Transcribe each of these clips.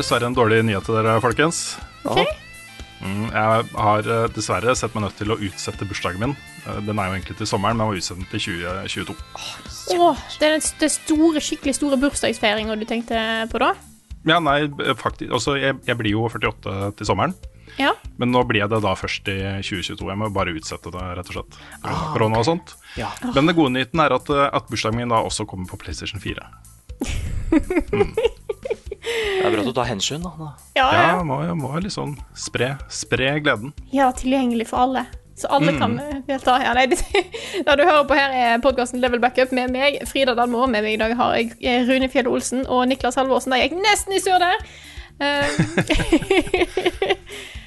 Dessverre en dårlig nyhet til dere, folkens. Mm, jeg har eh, dessverre sett meg nødt til å utsette bursdagen min. Eh, Den er jo egentlig til sommeren, men jeg må utsette den til 2022. Åh, det er den store, skikkelig store bursdagsfeiringa du tenkte på da? Ja, nei, faktisk Altså, jeg, jeg blir jo 48 til sommeren, Ja. men nå blir jeg det da først i 2022. Jeg må bare utsette det, rett og slett. Korona- okay. og sånt. Ja. Men den gode nyheten er at, eh, at bursdagen min da også kommer på PlayStation 4. Det er bra at du tar hensyn, da. da. Ja, Ja, ja. må, jeg må liksom spre, spre gleden. ja, tilgjengelig for alle. Så alle kan eh, delta. Ja, nei, det, det du hører på her, er podkasten Level Backup med meg, Frida Dalmo. Med meg i dag har jeg eh, Rune Fjell Olsen og Niklas Halvorsen. Der gikk nesten i sur der. Eh,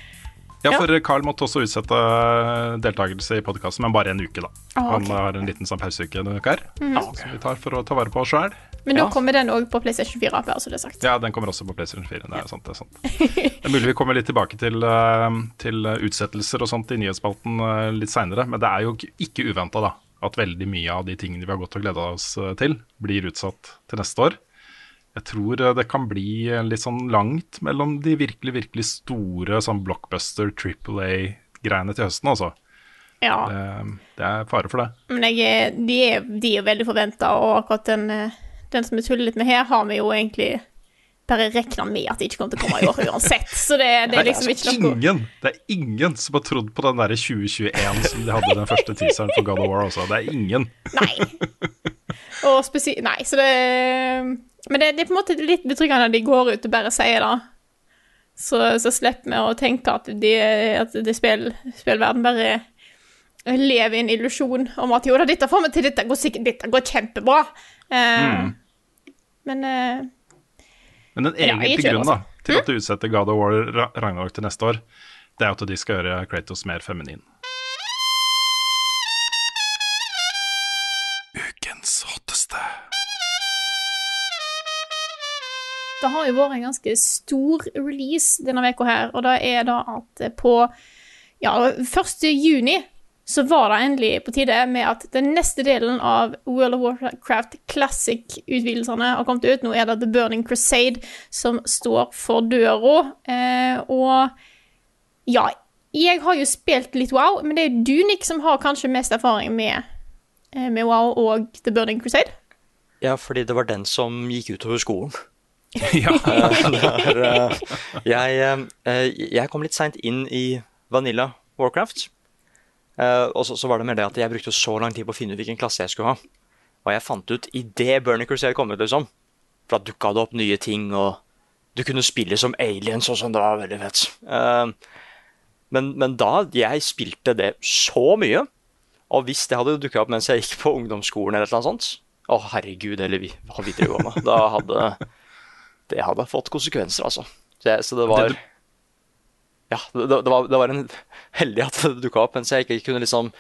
Ja, for Carl måtte også utsette eh, deltakelse i podkasten, men bare en uke, da. Ah, Han har en liten sånn pauseuke denne uka her, mm. som vi tar for å ta vare på oss sjøl. Men da Ja. kommer den òg på PlayStation 4, bare så det er sagt. Ja, den kommer også på PlayStation 4. Det er sant, det er sant. Det er mulig vi kommer litt tilbake til, eh, til utsettelser og sånt i nyhetsspalten eh, litt seinere, men det er jo ikke- uventa, da. At veldig mye av de tingene vi har gått og gleda oss eh, til, blir utsatt til neste år. Jeg tror det kan bli litt sånn langt mellom de virkelig, virkelig store sånn blockbuster, triple A-greiene til høsten, altså. Ja. Det, det er fare for det. Men jeg, de, er, de er veldig forventa, og akkurat den, den som vi tuller litt med her, har vi jo egentlig bare regna med at det ikke kommer til å komme i år uansett. Så det, det er liksom ikke noe Ingen, det er ingen som har trodd på den derre 2021 som de hadde den første teaseren for God of War også. Det er ingen. Nei. Og spesi... Nei, så det Men det, det er på en måte litt betryggende at de går ut og bare sier det. Så, så slipper vi å tenke at, de, at det spill, spillverden bare lever i en illusjon om at jo da, dette får vi til, dette går sikkert, dette går kjempebra. Eh, Men uh, Men den egentlige ja, grunnen da, til at du utsetter God of War Ragnarok til neste år, det er at de skal gjøre Kratos mer feminin. Ukens hotteste. Det har jo vært en ganske stor release denne uka her, og det er da at på ja, 1. juni så var det endelig på tide med at den neste delen av World of Warcraft Classic-utvidelsene har kommet ut. Nå er det The Burning Crusade som står for døra. Eh, og ja, jeg har jo spilt litt WoW, men det er jo du, Nick, som har kanskje mest erfaring med, eh, med WoW og The Burning Crusade. Ja, fordi det var den som gikk utover skolen. ja. Eh, det er, eh, jeg, jeg kom litt seint inn i Vanilla Warcraft. Eh, og så, så var det med det at jeg brukte så lang tid på å finne ut hvilken klasse jeg skulle ha. Og jeg fant ut idet Bernie Crusade kom ut, liksom. For da dukka det opp nye ting, og du kunne spille som aliens og sånn. Det var veldig fett. Eh, men, men da jeg spilte det så mye, og hvis det hadde dukka opp mens jeg gikk på ungdomsskolen eller noe sånt Å, herregud, eller vi, videregående. Da hadde det hadde fått konsekvenser, altså. Så, jeg, så det var Det Ja, det, det, var, det var en heldig at det dukka opp, mens jeg ikke kunne liksom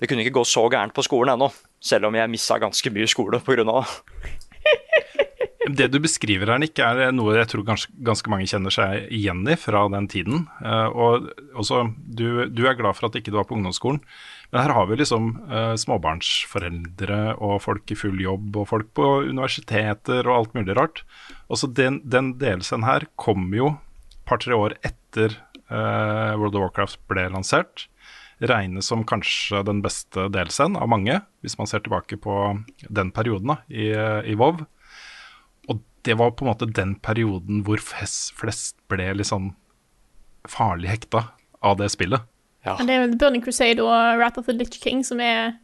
Det kunne ikke gå så gærent på skolen ennå, selv om jeg missa ganske mye skole pga. det. Det du beskriver her, Nick, er noe jeg tror ganske, ganske mange kjenner seg igjen i fra den tiden. Eh, og også, du, du er glad for at ikke du var på ungdomsskolen, men her har vi liksom eh, småbarnsforeldre og folk i full jobb og folk på universiteter og alt mulig rart. Også den, den delelsen her kom jo par-tre år etter eh, World of Warcraft ble lansert. Regnes som kanskje den beste delscenen av mange, hvis man ser tilbake på den perioden da, i, i WoW. Og det var på en måte den perioden hvor flest, flest ble litt sånn farlig hekta av det spillet. Ja. Det er Burning Crusade og Wrath of the Litch King som er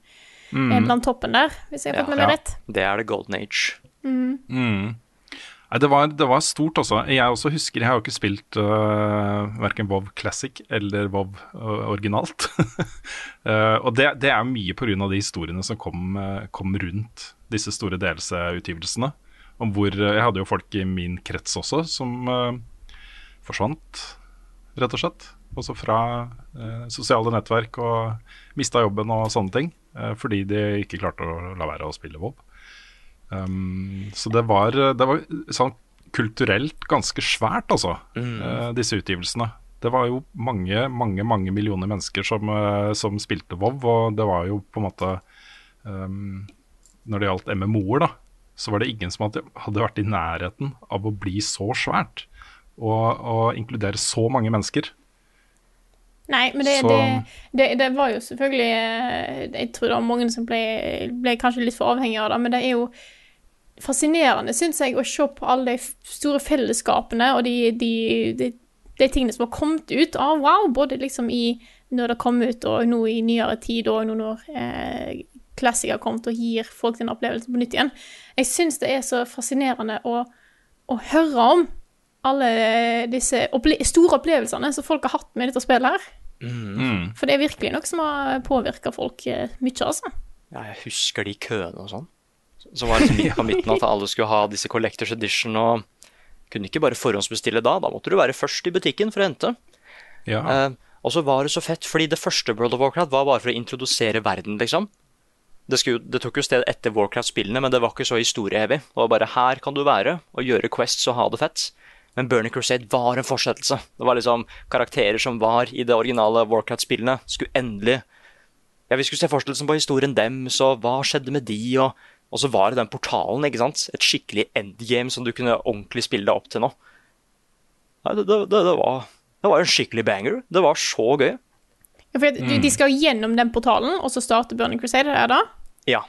er blant toppen der, hvis jeg har fått med meg Ja. rett. Det er det golden age. Nei, det var, det var stort, altså. Jeg også husker, jeg har jo ikke spilt uh, verken WoW Classic eller WoW uh, originalt. uh, og det, det er mye pga. de historiene som kom, uh, kom rundt disse store DLC-utgivelsene. Om hvor Jeg hadde jo folk i min krets også som forsvant, rett og slett. Også fra sosiale nettverk og mista jobben og sånne ting. fordi de ikke klarte å la være å spille WoW. Um, så det var, det var sånn kulturelt ganske svært, altså, eh, disse utgivelsene. Det var jo mange, mange mange millioner mennesker som, uh, som spilte WoW, og det var jo på en måte um, Når det gjaldt MMO-er, da, så var det ingen som hadde, hadde vært i nærheten av å bli så svært. Og, og inkludere så mange mennesker. Nei, men det, Så- det, det, det var jo selvfølgelig eh, Jeg tror det var mange som ble, ble kanskje litt for avhengige av det, men det er jo fascinerende, syns jeg, å se på alle de store fellesskapene og de, de, de, de tingene som har kommet ut av wow, både liksom i når det kom ut, og nå i nyere tid, og nå når eh, Classic har kommet og gir folk den opplevelsen på nytt igjen. Jeg syns det er så fascinerende å, å høre om alle disse opple store opplevelsene som folk har hatt med dette spillet her. For det er virkelig noe som har påvirka folk eh, mye, altså. Ja, jeg husker de køene og sånn. Så var liksom midt på midten at alle skulle ha disse Collectors Edition og kunne ikke bare forhåndsbestille da. Da måtte du være først i butikken for å hente. Ja. Eh, og så var det så fett, fordi det første World of Warcraft var bare for å introdusere verden, liksom. Det, skulle, det tok jo sted etter Warcraft-spillene, men det var ikke så historieevig. Det var bare her kan du være og gjøre quests og ha det fett. Men Burning Crusade var en fortsettelse. Det var liksom karakterer som var i det originale Warcraft-spillene, skulle endelig Ja, vi skulle se fortsettelsen på historien dem, så hva skjedde med de, og, og så var det den portalen, ikke sant? Et skikkelig endgame som du kunne ordentlig spille deg opp til nå. Nei, det, det, det, det, var, det var en skikkelig banger. Det var så gøy. Ja, for mm. de- skal gjennom den portalen, og så starte Burning Crusader der, da? Ja.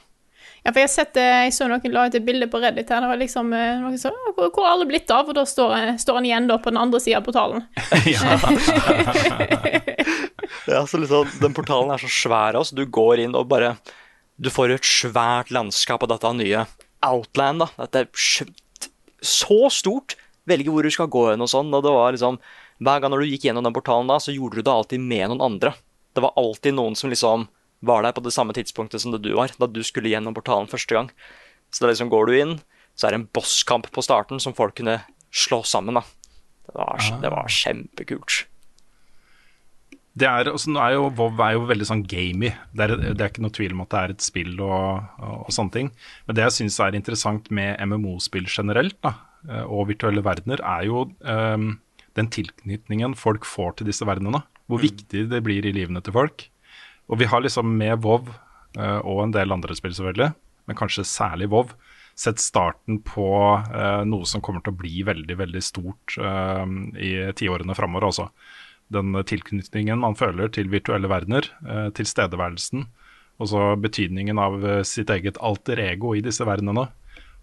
Ja, for jeg, sett, eh, jeg så noen la ut et bilde på Reddit her. Det var liksom eh, noen som sa hvor, har alle blitt av? Og da står, eh, står han igjen da på den andre sida av portalen. Ja, så liksom, Den portalen er så svær, altså. Du går inn og bare Du får et svært landskap av dette nye Outland. da. Dette er så stort. Velge hvor du skal gå hen og sånn. og det var liksom, Hver gang når du gikk gjennom den portalen, da, så gjorde du det alltid med noen andre. Det var alltid noen som liksom var der på det samme tidspunktet som det du var, da du skulle gjennom portalen første gang. Så det liksom går du inn, så er det en bosskamp på starten som folk kunne slå sammen. da. Det var, det var kjempekult. Det er, altså, er jo, WoW er jo veldig sånn gamey. Det er, det er ikke noe tvil om at det er et spill og, og, og sånne ting. Men det jeg syns er interessant med MMO-spill generelt, da, eh, og virtuelle verdener, er jo um, den tilknytningen folk får til disse verdenene. Hvor viktig det blir i livene til folk. Og vi har liksom med WoW eh, og en del andre spill selvfølgelig, men kanskje særlig WoW, sett starten på uh, noe som kommer til å bli veldig, veldig stort uh, i tiårene framover. Den tilknytningen man føler til virtuelle verdener, eh, tilstedeværelsen, og så betydningen av eh, sitt eget alter ego i disse verdenene,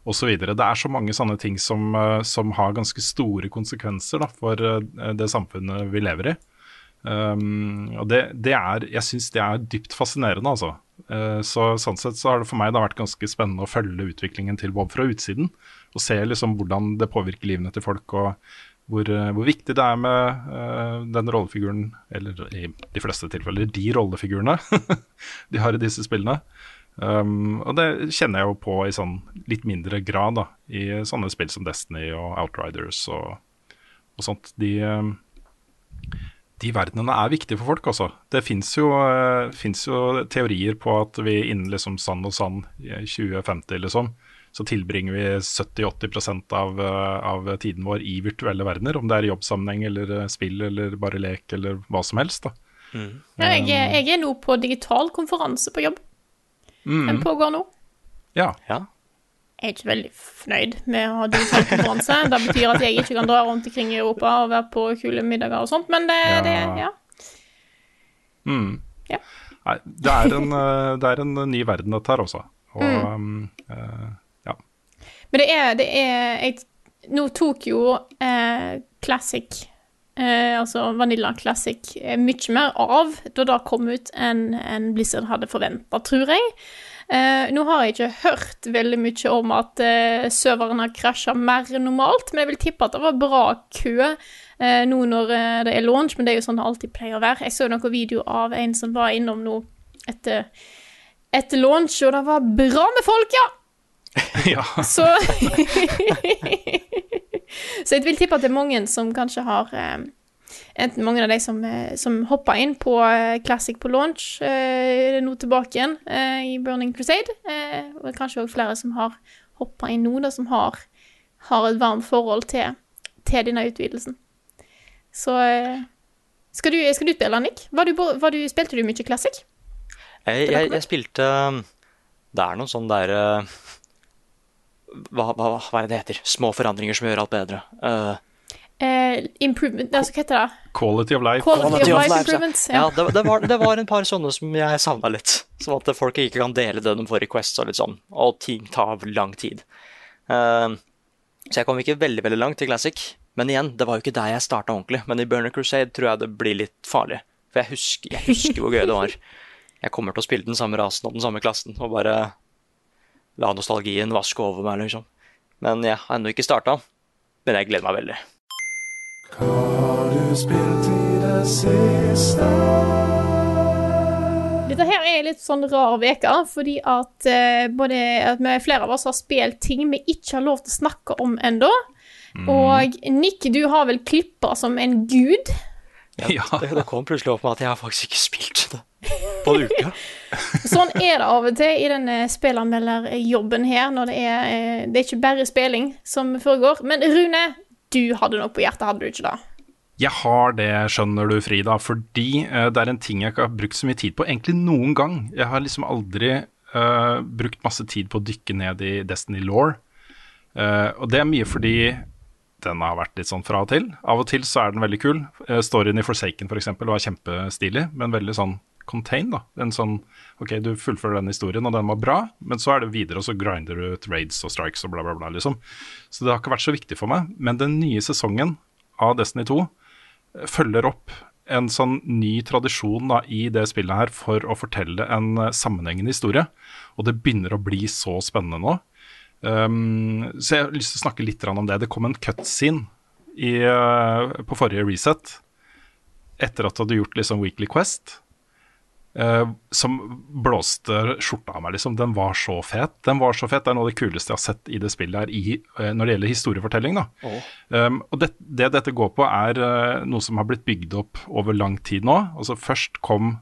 osv. Det er så mange sånne ting som, eh, som har ganske store konsekvenser da, for det samfunnet vi lever i. Um, og det, det er, jeg syns det er dypt fascinerende, altså. Uh, så Sånn sett så har det for meg da vært ganske spennende å følge utviklingen til Bob fra utsiden. Og se liksom hvordan det påvirker livene til folk, og hvor, eh, hvor viktig det er med uh, den rollefiguren, eller i de fleste tilfeller de rollefigurene de har i disse spillene. Um, og det kjenner jeg jo på i sånn litt mindre grad da, i sånne spill som Destiny og Outriders og, og sånt. De, um, de verdenene er viktige for folk, altså. Det fins jo, eh, jo teorier på at vi innen liksom sand og sand i 2050 liksom, så tilbringer vi 70-80% av, eh, av tiden vår i virtuelle verdener. Om det er i jobbsammenheng eller eh, spill eller bare lek eller hva som helst. da. Ja, jeg, er- jeg er nå på digital konferanse på jobb. Den pågår nå. Ja. Ja. Jeg er ikke veldig fornøyd med å ha digital konferanse. Det betyr at jeg ikke kan dra rundt omkring i Europa og være på kule middager og sånt, men det, Ja. det ja. Ja. Nei, det er, en, eh, det er en ny verden dette her også. Og um, eh, ja. Men det er, det er jeg, Nå tok jo eh, Classic eh, altså Vanilla Classic, eh, mye mer av da det kom ut enn en Blizzard hadde forventa, tror jeg. Eh, nå har jeg ikke hørt veldig mye om at eh, serveren har krasja mer enn normalt, men jeg vil tippe at det var bra kø eh, nå når eh, det er launch, men det er jo sånn det alltid pleier å være. Jeg så noen video av en som var innom nå etter, etter launch, og det var bra med folk, ja! ja. Så Så jeg vil tippe at det er mange som kanskje har eh, Enten mange av de som, eh, som hoppa inn på eh, Classic på launch, eh, nå tilbake igjen eh, i Burning Crusade, eh, og kanskje òg flere som har hoppa inn nå, da, som har, har et varmt forhold til, til denne utvidelsen. Så eh, skal, du, skal du spille, Nick? Var du, var du, spilte du mye Classic? Jeg, jeg, jeg spilte Det er noen sånn der eh, hva, hva, hva er det det heter? Små forandringer som gjør alt bedre. Uh, Uh, improvement Altså, hva heter det? Quality of life. Quality, Quality of of life improvements. ja. ja, det, det, var, det var en par sånne som jeg savna litt. Som at folk ikke kan dele det de får requests og litt sånn. Og ting tar lang tid. Uh, så jeg kom ikke veldig veldig langt i Classic. Men igjen, det var jo ikke der jeg starta ordentlig. Men i Burner Crusade tror jeg det blir litt farlig. For jeg husker, jeg husker hvor gøy det var. Jeg kommer til å spille den samme rasen og den samme klassen og bare la nostalgien vaske over meg, liksom. Men jeg har ennå ikke starta. Men jeg gleder meg veldig. Hva har du spilt i det siste? Dette her er litt sånn rar uke, fordi at eh, både at vi, flere av oss har spilt ting vi ikke har lov til å snakke om ennå. Og Nick, du har vel klippa som en gud? Ja. Det, det kom plutselig opp med at jeg har faktisk ikke spilt det på en uke. Sånn er det av og til i denne spillanmelderjobben her, når det er eh, Det er ikke bare spilling som foregår. Men Rune, du hadde noe på hjertet, hadde du ikke det? Jeg har det, skjønner du, Frida, fordi eh, det er en ting jeg ikke har brukt så mye tid på, egentlig noen gang. Jeg har liksom aldri uh, brukt masse tid på å dykke ned i Destiny Law. og det er mye fordi den har vært litt sånn fra og til. Av og til så er den veldig kul. Uh, storyen i Forsaken for eksempel var kjempestilig, men veldig sånn contained. da. En sånn, ok, Du fullfører den historien, og den var bra, men så er det videre, og så grinder du ut raids og strikes og bla, bla, bla. liksom. Så det har ikke vært så viktig for meg. Men den nye sesongen av Destiny 2 følger opp en sånn ny tradisjon da, i det spillet her for å fortelle en eh, sammenhengende historie. Og det begynner å bli så spennende nå. Um, så jeg har lyst til å snakke litt om det. Det kom en cutscene i, eh, på forrige reset, etter at du hadde gjort liksom Weekly Quest, eh, som blåste skjorta av meg. liksom. Den var så fet. Den var så fet. Det er noe av det kuleste jeg har sett i det spillet her i, eh, når det gjelder historiefortelling. da. Um, og det, det dette går på, er uh, noe som har blitt bygd opp over lang tid nå. Altså Først kom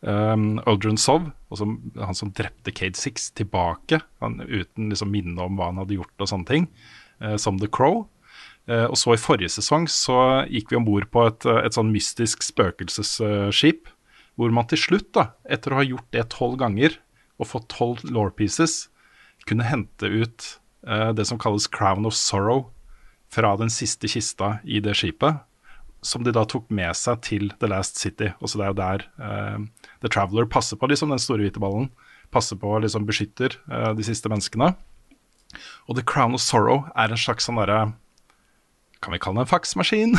um, Sov, altså han som drepte Cade Six, tilbake han, uten liksom minne om hva han hadde gjort og sånne ting, uh, som The Crow. Uh, og så i forrige sesong så gikk vi om bord på et, et sånn mystisk spøkelsesskip, hvor man til slutt, da, etter å ha gjort det tolv ganger og fått tolv law pieces, kunne hente ut eh, det som kalles Crown of Sorrow fra den siste kista i det skipet, som de da tok med seg til The Last City. Og så det er jo der eh, The Traveler passer på, liksom, den store hvite ballen. Passer på og liksom beskytter eh, de siste menneskene. Og The Crown of Sorrow er en slags sånn derre Kan vi kalle det en faksmaskin?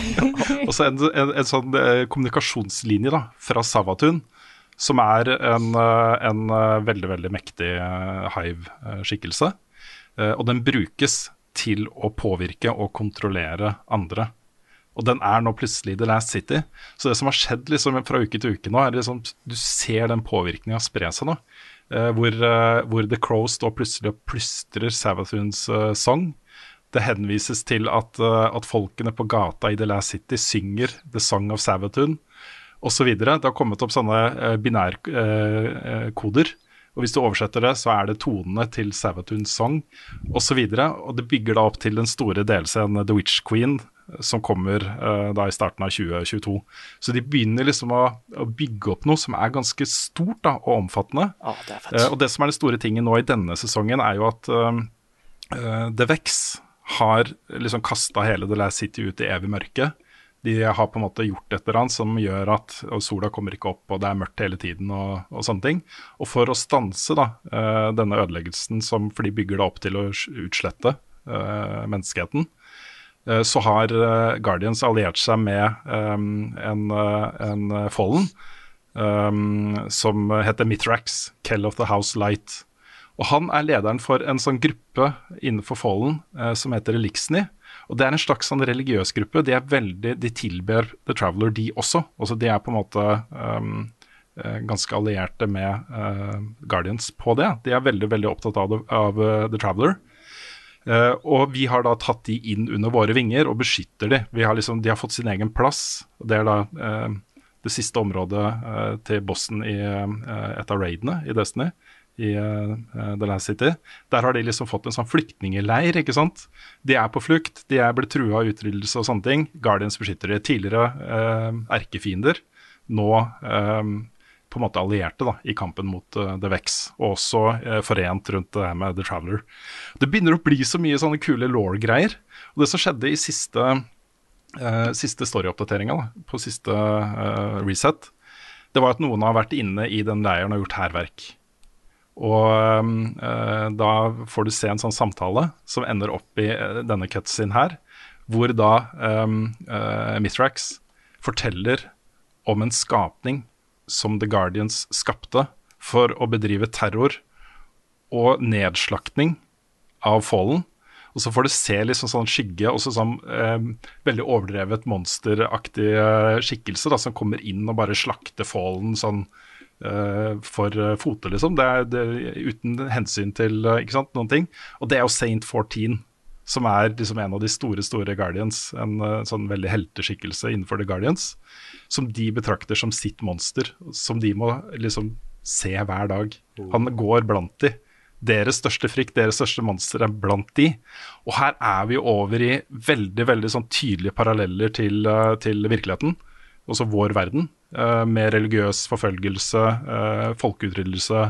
og så en, en, en sånn eh, kommunikasjonslinje da, fra Savatun, som er en, eh, en eh, veldig, veldig mektig eh, hive-skikkelse. Eh, og den brukes til å påvirke og kontrollere andre. Og den er nå plutselig i The Last City. Så det som har skjedd liksom fra uke til uke nå, er liksom du ser den påvirkninga spre seg nå. Eh, hvor, eh, hvor The Crow står plutselig og plystrer Savathuns uh, sang. Det henvises til at, eh, at folkene på gata i The Last City synger The Song of Savathun osv. Det har kommet opp sånne uh, binærkoder. og hvis du oversetter det, så er det tonene til Savatuns sang osv. Det bygger da opp til den store delscenen The Witch Queen, som kommer uh, da i starten av 2022. Så de begynner liksom å, å bygge opp noe som er ganske stort da, og omfattende. Ja, det er. Eh, og det som er den store tingen nå i denne sesongen, er jo at uh, The Vex har liksom kasta hele The Last City ut i evig mørke. De har på en måte gjort et eller annet som gjør at sola kommer ikke opp, og det er mørkt hele tiden og, og sånne ting. Og for å stanse da, eh, denne ødeleggelsen, som, for de bygger det opp til å utslette uh, menneskeheten, uh, så har Guardians alliert seg med um, en, uh, en Fallen um, som heter Mitrax, Kell of the House Light. Og Han er lederen for en sånn gruppe innenfor Fallen eh, som heter Elixni. Og Det er en slags sånn religiøs gruppe. De, veldig, de tilber The Traveler, de også. Altså De er på en måte um, ganske allierte med uh, Guardians på det. De er veldig veldig opptatt av, av uh, The Traveler. Uh, og vi har da tatt de inn under våre vinger og beskytter de. Har liksom, de har fått sin egen plass. Det er da det siste området til bossen i et av raidene i Destiny, i uh, The Last City. Der har de liksom fått en sånn flyktningeleir, ikke sant. De er på flukt, de er blitt trua av utryddelse og sånne ting. Guardians beskytter de. Tidligere uh, erkefiender, nå um, på en måte allierte da, i kampen mot uh, The Vex, og også uh, forent rundt det her med The Traveler. Det begynner å bli så mye sånne kule law-greier. Og det som skjedde i siste, uh, siste storyoppdateringa, på siste reset, det var at noen har vært inne i den leiren og gjort hærverk. Og da får du se en sånn samtale som ender opp i denne cutscene her, hvor da um, Mithrax forteller om en skapning som The Guardians skapte for å bedrive terror og nedslaktning av Fallen. Og så får du se liksom sånn skygge, også sånn eh, veldig overdrevet monsteraktig eh, skikkelse da, som kommer inn og bare slakter Fallen sånn eh, for uh, fote, liksom. Det er, det, uten hensyn til ikke sant, noen ting. Og det er jo Saint 14, som er liksom en av de store, store Guardians. En sånn veldig helteskikkelse innenfor The Guardians som de betrakter som sitt monster, som de må liksom se hver dag. Han går blant de. Deres største frykt, deres største monster er blant de. Og her er vi over i veldig veldig sånn tydelige paralleller til, til virkeligheten, også vår verden, uh, med religiøs forfølgelse, uh, folkeutryddelse,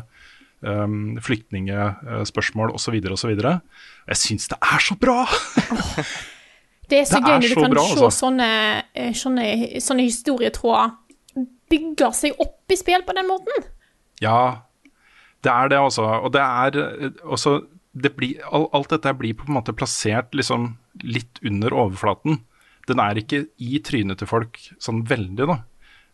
um, flyktningespørsmål osv. osv. Jeg syns det er så bra! Det er så Det gøy når du kan bra, se altså. sånne, eh, sånne, sånne historietråder bygge seg opp i spill på den måten. Ja, det er det altså. Og det er eh, også det blir, Alt dette blir på en måte plassert liksom litt under overflaten. Den er ikke i trynet til folk sånn veldig, da.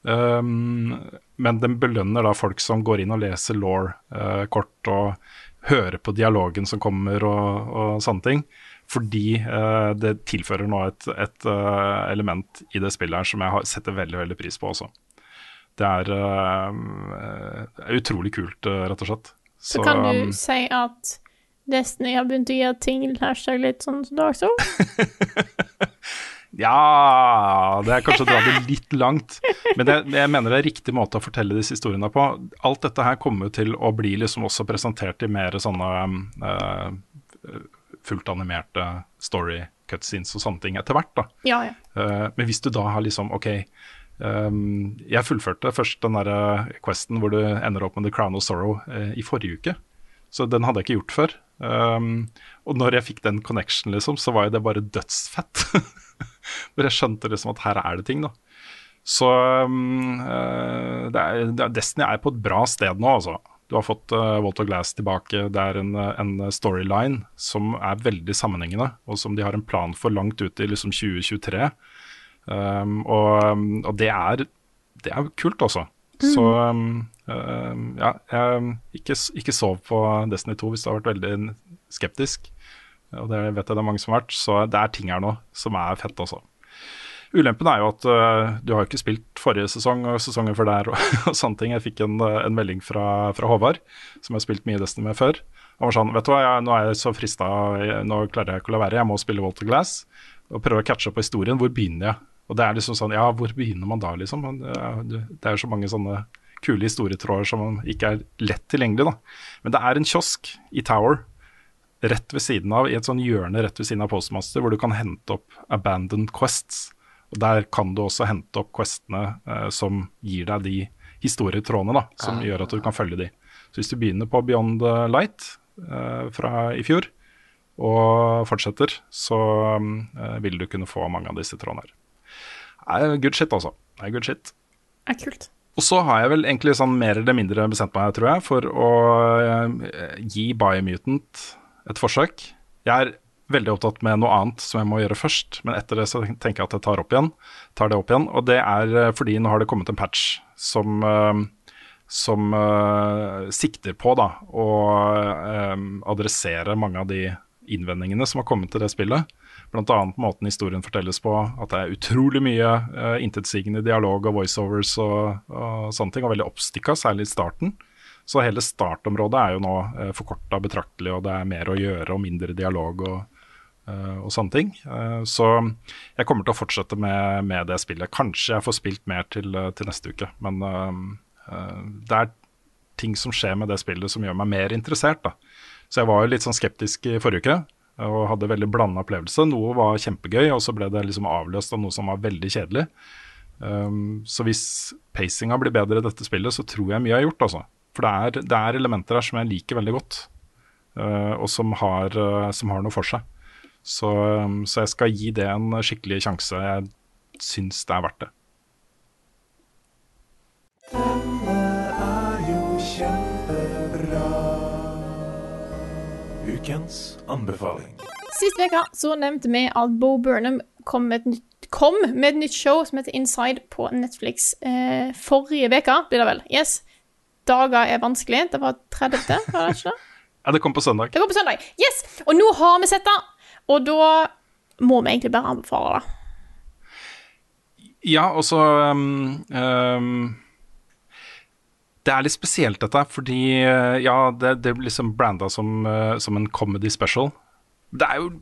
Um, men den belønner da folk som går inn og leser law-kort og hører på dialogen som kommer og, og sånne ting. Fordi uh, det tilfører nå et, et uh, element i det spillet her som jeg har, setter veldig veldig pris på også. Det er utrolig kult, rett og slett. Så, kan du um, si at Destiny har begynt å gjøre ting hashtag litt sånn som Dark Souls. Ja Det er kanskje å dra det litt langt. Men jeg, jeg mener det er riktig måte å fortelle disse historiene på. Alt dette her kommer til å bli liksom også presentert i mer sånne uh, fullt animerte story cutscenes og sånne ting etter hvert. da. Ja, ja. Uh, men hvis du da har liksom OK, Um, jeg fullførte først den der questen hvor du ender opp med The Crown of Sorrow uh, i forrige uke. Så den hadde jeg ikke gjort før. Um, og når jeg fikk den connection, liksom, så var jo det bare dødsfett. Hvor jeg skjønte liksom at her er det ting, da. Så eh, det er, Destiny er på et bra sted nå, altså. Du har fått uh, Walter Glass tilbake. Det er en, en storyline som er veldig sammenhengende, og som de har en plan for langt ut i liksom 2023. Um, og, og det er det er kult, altså. Så um, um, ja, jeg, ikke, ikke sov på Destiny 2 hvis du har vært veldig skeptisk. Og det vet jeg det er mange som har vært. Så det er ting her nå som er fett, også. Ulempen er jo at uh, du har jo ikke spilt forrige sesong og sesongen før der og, og sånne ting. Jeg fikk en, uh, en melding fra, fra Håvard, som jeg har spilt mye Destiny med før. Han var sånn Vet du hva, jeg, nå er jeg så frista, nå klarer jeg ikke å la være, jeg må spille Walter Glass. Og prøve å catche opp på historien. Hvor begynner jeg? Og det er liksom sånn, ja, hvor begynner man da, liksom? Det er så mange sånne kule historietråder som ikke er lett tilgjengelig, da. Men det er en kiosk i Tower rett ved siden av, i et sånn hjørne rett ved siden av Postmaster, hvor du kan hente opp abandoned quests. Og Der kan du også hente opp questene eh, som gir deg de historietrådene da, som gjør at du kan følge de. Så hvis du begynner på Beyond the Light eh, fra i fjor, og fortsetter, så eh, vil du kunne få mange av disse trådene her. Det er good shit, altså. Det er good shit. er kult. Og så har jeg vel egentlig sånn mer eller mindre bestemt meg, tror jeg, for å eh, gi Biomutant et forsøk. Jeg er veldig opptatt med noe annet som jeg må gjøre først. Men etter det så tenker jeg at jeg tar, opp igjen, tar det opp igjen. Og det er eh, fordi nå har det kommet en patch som, eh, som uh, sikter på da, å eh, adressere mange av de innvendingene som har kommet til det spillet. Bl.a. måten historien fortelles på, at det er utrolig mye uh, intetsigende dialog og voiceovers og, og sånne ting, og veldig oppstykka, særlig i starten. Så hele startområdet er jo nå uh, forkorta betraktelig, og det er mer å gjøre og mindre dialog og, uh, og sånne ting. Uh, så jeg kommer til å fortsette med, med, det spillet. Kanskje jeg får spilt mer til, til neste uke, men det er ting som skjer med det spillet som gjør meg mer interessert. da. Så jeg var jo litt sånn skeptisk i forrige uke og hadde veldig blanda opplevelse. Noe var kjempegøy, og så ble det liksom avløst av noe som var veldig kjedelig. Um, så hvis pacinga blir bedre i dette spillet, så tror jeg mye er gjort, altså. For det er, det er elementer her som jeg liker veldig godt, uh, og som har, uh, som har, noe for seg. Så, um, så, jeg skal gi det en skikkelig sjanse. Jeg syns det er verdt det. Denne er jo kjempebra. Ukens anbefaling. Sist uke så nevnte vi at Bo Burnham kom med et nytt, kom med et nytt show som heter Inside på Netflix. Eh, forrige uke, blir det vel. Yes. Dager er vanskelig. Det var 30., var det ikke det? ja, det kom på søndag. Det kom på søndag. Yes! Og nå har vi sett det, og da må vi egentlig bare anbefale det. Ja, og så um, um, Det er litt spesielt, dette, fordi ja, det, det blir liksom branda som, uh, som en comedy special. Det er jo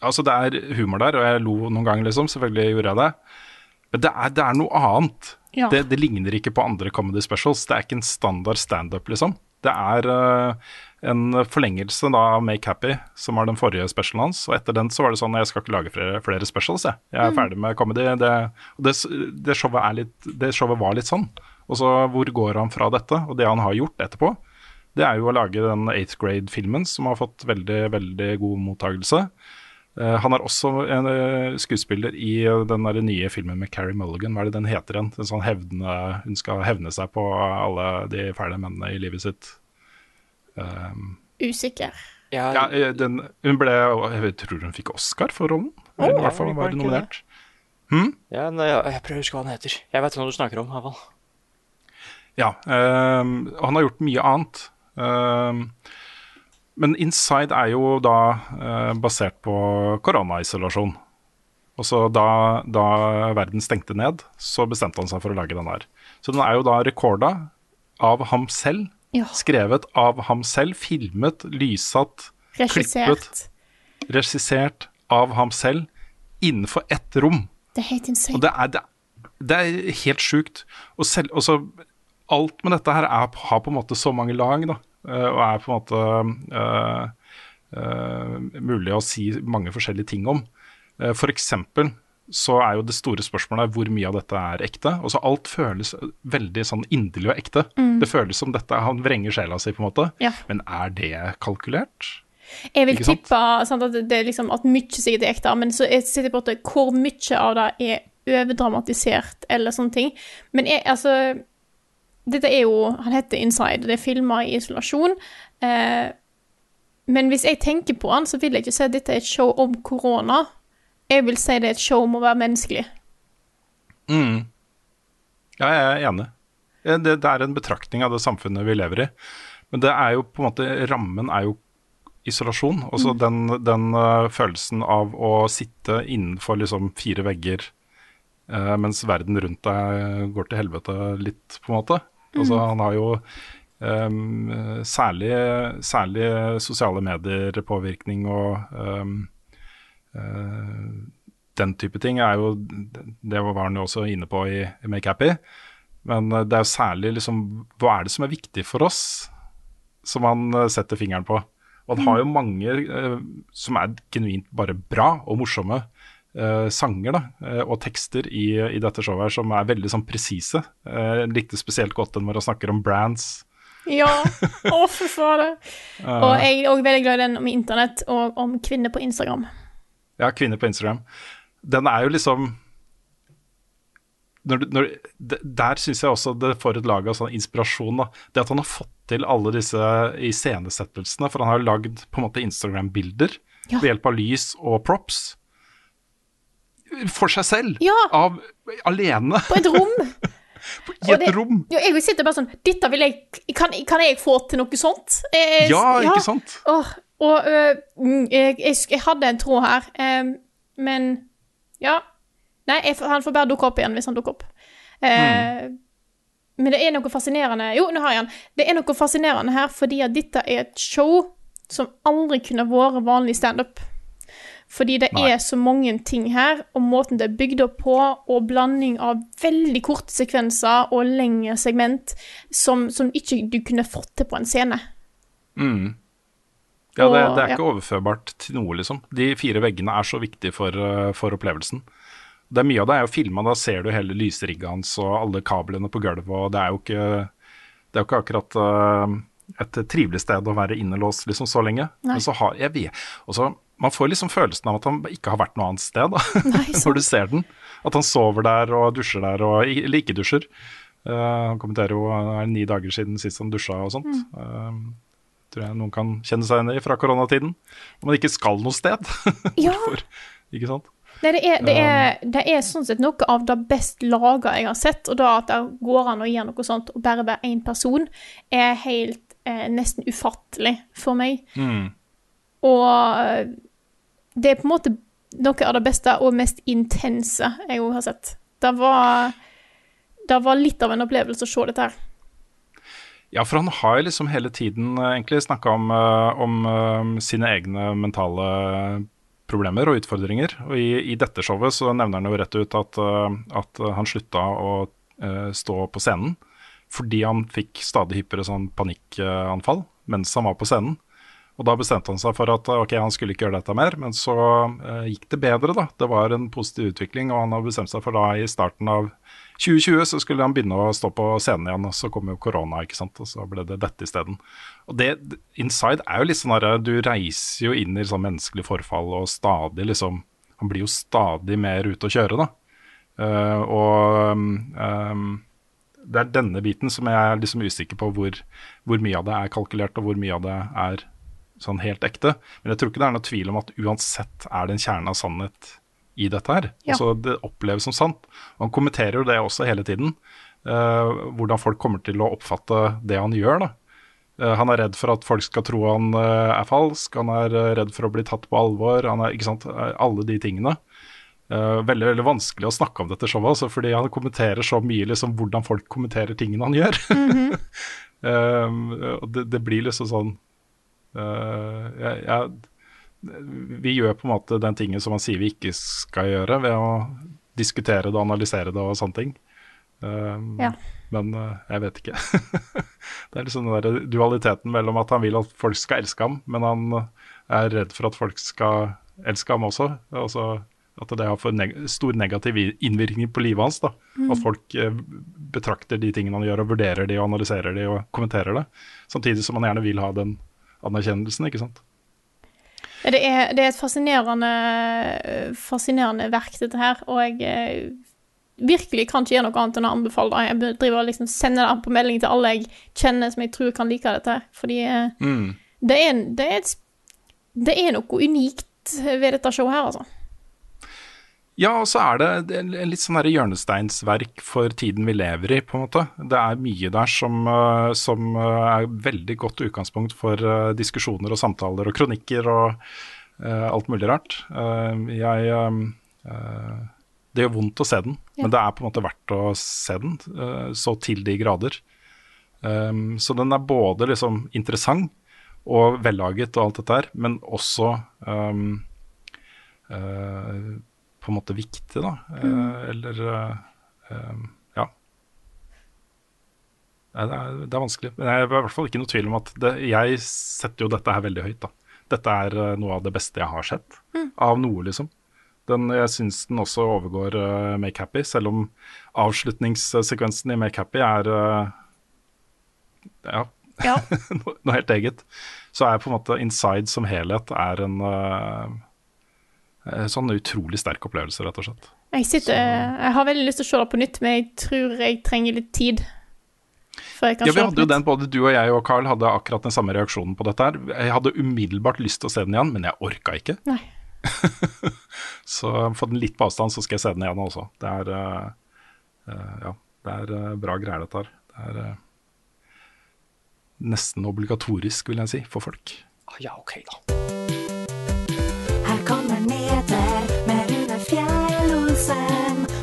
Altså, det er humor der, og jeg lo noen ganger, liksom. Selvfølgelig gjorde jeg det. Men det er, det er noe annet. Ja. Det, det, ligner ikke på andre comedy specials. Det er ikke en standard standup, liksom. Det er uh, en forlengelse da av Make Happy, som var den forrige specialen hans. Og etter den så var det sånn jeg skal ikke lage flere, flere specials, jeg. Jeg er mm. ferdig med comedy. Det, det, det, showet litt, det showet var litt sånn. Og så hvor går han fra dette? Og det han har gjort etterpå, det er jo å lage den Eighth Grade-filmen, som har fått veldig, veldig god mottagelse. Uh, han er også en uh, skuespiller i uh, den der nye filmen med Carrie Mulligan. Hva er det den heter igjen? Den sånn hevne, hun skal hevne seg på alle de fæle mennene i livet sitt. Um, Usikker. Ja, ja den, hun ble Jeg tror hun fikk Oscar for rollen. Oh, I hvert fall var hun nominert. Hmm? Ja, nei, jeg prøver å huske hva han heter. Jeg vet hva du snakker om. Iallfall. Ja. han har gjort mye annet. Uh, men Inside er jo da eh, basert på koronaisolasjon. Og så da, da, verden stengte ned, så bestemte han seg for å lage den der. Så den er jo da rekorda av ham selv. Ja. Skrevet av ham selv, filmet, lyssatt, klippet, regissert av ham selv innenfor ett rom. Det er helt insane. Og det er, det, det er helt sjukt. Og, selv, og så alt med dette her er, har på en måte så mange lag, da. Eh, og er på en måte uh, mulig å si mange forskjellige ting om. Uh, F.eks. så er jo det store spørsmålet hvor mye av dette er ekte. Og så alt føles veldig sånn inderlig og ekte. Mm. Det føles som dette han vrenger sjela si, på en måte. Ja. Men er det kalkulert? Jeg vil tippe sant, at, det er liksom, at mye sikkert er ekte, men så jeg sitter på at hvor mye av det er overdramatisert eller sånne ting. Men jeg, altså dette er jo Han heter Inside. Det er filma i isolasjon. Eh, men hvis jeg tenker på han, så vil jeg ikke si at dette er et show om korona. Jeg vil si det er et show om å være menneskelig. Mm. Ja, jeg er enig. Det, det, er en betraktning av det samfunnet vi lever i. Men det er jo på en måte Rammen er jo isolasjon. Også mm. den, den uh, følelsen av å sitte innenfor liksom fire vegger mens verden rundt deg går til helvete litt, på en måte. Altså, mm. han har jo um, særlig, særlig, sosiale medier-påvirkning og um, uh, den type ting er jo Det var han jo også inne på i, i Make Happy. Men det er jo særlig liksom Hva er det som er viktig for oss, som han setter fingeren på. Og han har jo mange uh, som er genuint bare bra og morsomme uh, sanger da, uh, og tekster i, i, dette showet her som er veldig sånn presise. Uh, likte spesielt godt den hvor han snakker om brands. Ja. Å, fy fader. og jeg er òg veldig glad i den om internett og om kvinner på Instagram. Ja, kvinner på Instagram. Den er jo liksom når, når, Der syns jeg også det får et lag av sånn inspirasjon. Da. Det at han har fått til alle disse iscenesettelsene, for han har jo lagd på en måte Instagram-bilder Ja. ved hjelp av lys og props. For seg selv. Ja. Av, alene. På et rom. I et det- rom. Jo, jeg sitter bare sånn Dette vil jeg Kan, kan jeg få til noe sånt? Eh, Ja, ikke sant? Åh, og øh, mm, jeg, jeg, jeg hadde en tråd her, eh, men ja. Nei, jeg, han får bare dukke opp igjen hvis han dukker opp. Eh, Men det er noe fascinerende Jo, nå har jeg han. Det er noe fascinerende her fordi at dette er et show som aldri kunne vært vanlig standup. Fordi det Nei. er så mange ting her, og måten det er bygd opp på, og blanding av veldig korte sekvenser og lengre segment som, som ikke du kunne fått til på en scene. Mm. Ja, det, det er ja. ikke overførbart til noe, liksom. De fire veggene er så viktige for, uh, for opplevelsen. Det er Mye av det er jo filma, da ser du hele lysrigget hans og alle kablene på gulvet, og det er jo ikke, det er jo ikke akkurat uh, et trivelig sted å være innelåst liksom så lenge. Nei. Men så har jeg vet, og så Man får liksom følelsen av at han ikke har vært noe annet sted, da, Nei, når du ser den. At han sover der og dusjer der, og eller ikke dusjer. Uh, han kommenterer jo det er ni dager siden sist han dusja og sånt. Mm. Uh, tror jeg noen kan kjenne seg igjen i fra koronatiden. Om man ikke skal noe sted. Ja. Ikke sant? Nei, det er, det, er, det er sånn sett noe av det best laga jeg har sett, og da at det går an å gjøre noe sånt og bare være én person, er helt eh, nesten ufattelig for meg. Og eh, det er på en måte noe av det beste og mest intense jeg har sett. Det var, det var litt av en opplevelse å se dette her. Ja, for han har liksom hele tiden eh, egentlig snakka om, eh, om eh, sine egne mentale problemer og utfordringer. Og i, i dette showet så nevner han jo rett ut at, at han slutta å stå på scenen fordi han fikk stadig hyppigere sånn panikkanfall mens han var på scenen. Og da bestemte han seg for at ok, han skulle ikke gjøre dette mer, men så eh, gikk det bedre, da. Det var en positiv utvikling, og han har bestemt seg for da i starten av 2020 så skulle han begynne å stå på scenen igjen, og så kom jo korona, ikke sant, og så ble det dette isteden. Og det, Inside er jo litt sånn herre, Du reiser jo inn i sånn menneskelig forfall og stadig liksom Han blir jo stadig mer ute å kjøre, da. Uh, og um, det er denne biten som jeg er liksom usikker på hvor, hvor mye av det er kalkulert, og hvor mye av det er sånn helt ekte. Men jeg tror ikke det er noe tvil om at uansett er det en kjerne av sannhet i dette her. Ja. Altså Det oppleves som sant. Han kommenterer jo det også hele tiden. Uh, hvordan folk kommer til å oppfatte det han gjør. da. Uh, han er redd for at folk skal tro han uh, er falsk, han er redd for å bli tatt på alvor. han er, ikke sant, Alle de tingene. Veldig veldig vanskelig å snakke om dette showet, altså, fordi han kommenterer så mye liksom, hvordan folk kommenterer tingene han gjør. Um, og det, det blir liksom sånn jeg, jeg, Vi gjør på en måte den tingen som han sier vi ikke skal gjøre, ved å diskutere det og analysere det og sånne ting. Um, Ja. Men uh, jeg vet ikke. det er liksom den der dualiteten mellom at han vil at folk skal elske ham, men han er redd for at folk skal elske ham også. Altså at det har for neg stor negativ innvirkning på livet hans. da. Mm. At folk eh, betrakter de tingene han gjør, og vurderer de, og analyserer de og kommenterer det. Samtidig som han gjerne vil ha den anerkjennelsen, ikke sant. Det er, det er et fascinerende, fascinerende verk, dette her, og jeg eh, virkelig kan ikke gjøre noe annet enn å anbefale det. Jeg driver liksom sender det på melding til alle jeg kjenner som jeg tror kan like dette fordi eh, Mm. det, er, det, er et, det er noe unikt ved dette showet her, altså. Ja, og så er det, en litt sånn hjørnesteinsverk for tiden vi lever i, på en måte. Det er mye der som, eh, som eh, er veldig godt utgangspunkt for eh, diskusjoner og samtaler og kronikker og uh, alt mulig rart. Uh, jeg eh, Det gjør vondt å se den, Ja. men det er på en måte verdt å se den, så til de grader. Um, så den er både liksom interessant og vellaget og alt dette her, men også um, på en måte viktig, da. Eh, eller eh, eh, ja. Nei, det, er, det er vanskelig. Men jeg er i hvert fall ikke noe tvil om at det, jeg setter jo dette her veldig høyt. da. Dette er noe av det beste jeg har sett. Av noe, liksom. Den, jeg syns den også overgår uh, Make Happy, selv om avslutningssekvensen i Make Happy er uh, ja, Ja. noe, helt eget. Så er på en måte Inside som helhet er en, eh, sånn utrolig sterk opplevelse, rett og slett. Jeg, sitter, jeg har veldig lyst til å se det på nytt, men jeg tror jeg trenger litt tid. Før jeg kan Ja, vi hadde jo den, Både du og jeg og Carl hadde akkurat den samme reaksjonen på dette. her. Jeg hadde umiddelbart lyst til å se den igjen, men jeg orka ikke. Nei. så få den litt på avstand, så skal jeg se den igjen også. Det er, uh, eh, ja, det er uh, bra greier, dette her. Det er uh, nesten obligatorisk, vil jeg si, for folk. Ah, Ja, ok, da.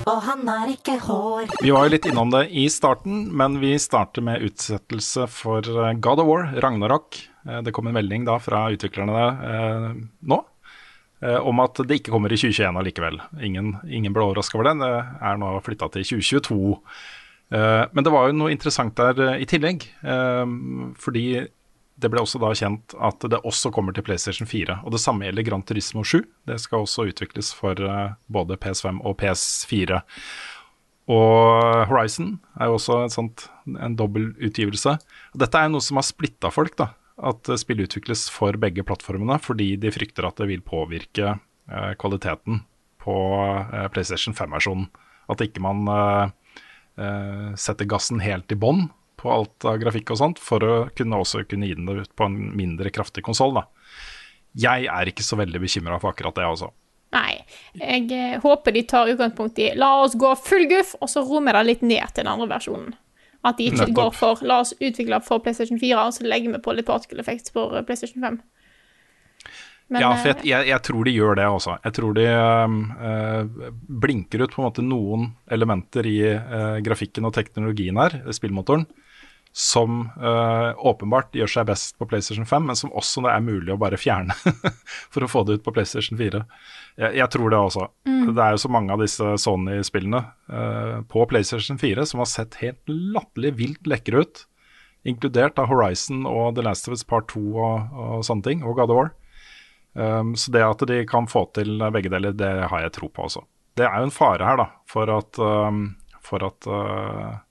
Og han har ikke hår. Vi var jo litt innom det i starten, men vi starter med utsettelse for eh, God of War, Ragnarok. Eh, Det kom en melding da fra utviklerne eh, nå eh, om at det ikke kommer i 2021 allikevel. Ingen, ingen ble overraska over det. Det er nå flytta til 2022. Eh, Men det var jo noe interessant der i tillegg. Fordi det ble også da kjent at det også kommer til PlayStation 4. Og det samme gjelder Gran Turismo 7. Det skal også utvikles for eh, både PS5 og PS4. Og Horizon er jo også sånt, en dobbel utgivelse. Dette er noe som har splitta folk, da. At spill utvikles for begge plattformene, fordi de frykter at det vil påvirke eh, kvaliteten på eh, PlayStation 5-versjonen. At ikke man setter gassen helt i bånn på alt av grafikk og sånt, for å kunne også kunne gi den det ut på en mindre kraftig konsoll. Jeg er ikke så veldig bekymra for akkurat det, altså. Nei. Jeg eh, håper de tar utgangspunkt i la oss gå full guff, og så rommer det litt ned til den andre versjonen. At de ikke Nettopp. går for la oss utvikle for PlayStation 4, og så legger vi på litt particle effects for eh, PlayStation 5. Men, ja, for eh, jeg, jeg, jeg tror de gjør det også. Jeg tror de øh, blinker ut på en måte noen elementer i øh, grafikken og teknologien her, spillmotoren, som øh, åpenbart gjør seg best på PlayStation 5, men som også det er mulig å bare fjerne for å få det ut på PlayStation 4. Jeg, jeg tror det også. Mm. Det er jo så mange av disse Sony-spillene øh, på PlayStation 4 som har sett helt latterlig vilt lekre ut, inkludert av Horizon og The Last of Us Part 2 og, og sånne ting, og God of War. Um, så det at de kan få til begge deler, det har jeg tro på også. Det er jo en fare her, da, for at, um, for at uh,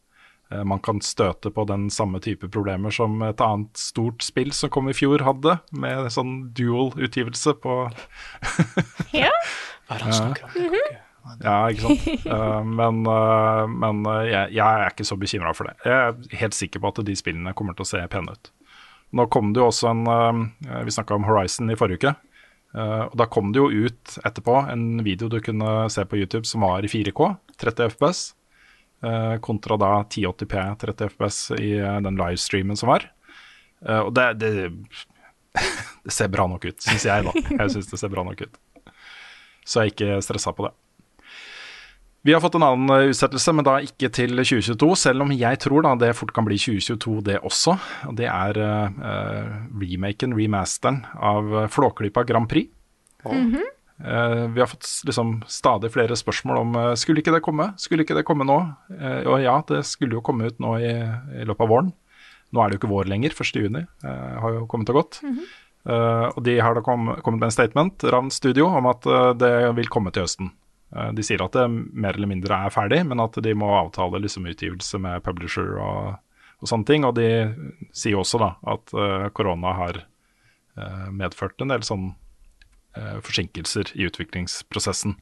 man kan støte på den samme type problemer som et annet stort spill som kom i fjor hadde, med sånn dual-utgivelse på Ja. Hva er det han snakker om? Ja, ikke sant. Uh, men uh, men uh, jeg, jeg er ikke så bekymra for det. Jeg er helt sikker på at de spillene kommer til å se pene ut. Nå kom det jo også en Vi snakka om Horizon i forrige uke. Og Da kom det jo ut etterpå en video du kunne se på YouTube som var i 4K, 30 FPS, kontra da 1080P 30 FPS i uh, den livestreamen som var. Uh, og det, det, det ser bra nok ut, syns jeg, da. Jeg syns det ser bra nok ut. Så jeg er ikke stressa på det. Vi har fått en annen eh, utsettelse, men da ikke til 2022, selv om jeg tror da det fort kan bli 2022 det også. Og det er uh, remaken, remasteren, av eh, Flåklypa Grand Prix. Mhm. Eh, vi har fått liksom stadig flere spørsmål om eh, skulle ikke det komme, skulle ikke det komme nå? Eh, og ja, det skulle jo komme ut nå i, i løpet av våren. Nå er det jo ikke vår lenger, 1. juni eh, har jo kommet og gått. Eh, og de har da kom, kommet med en statement, Ravn Studio, om at uh, det vil komme til høsten. Uh, de sier at det mer eller mindre er ferdig, men at de må avtale liksom utgivelse med publisher og, og sånne ting. Og de sier også da at eh, korona har eh, medført en del sånn eh, forsinkelser i utviklingsprosessen.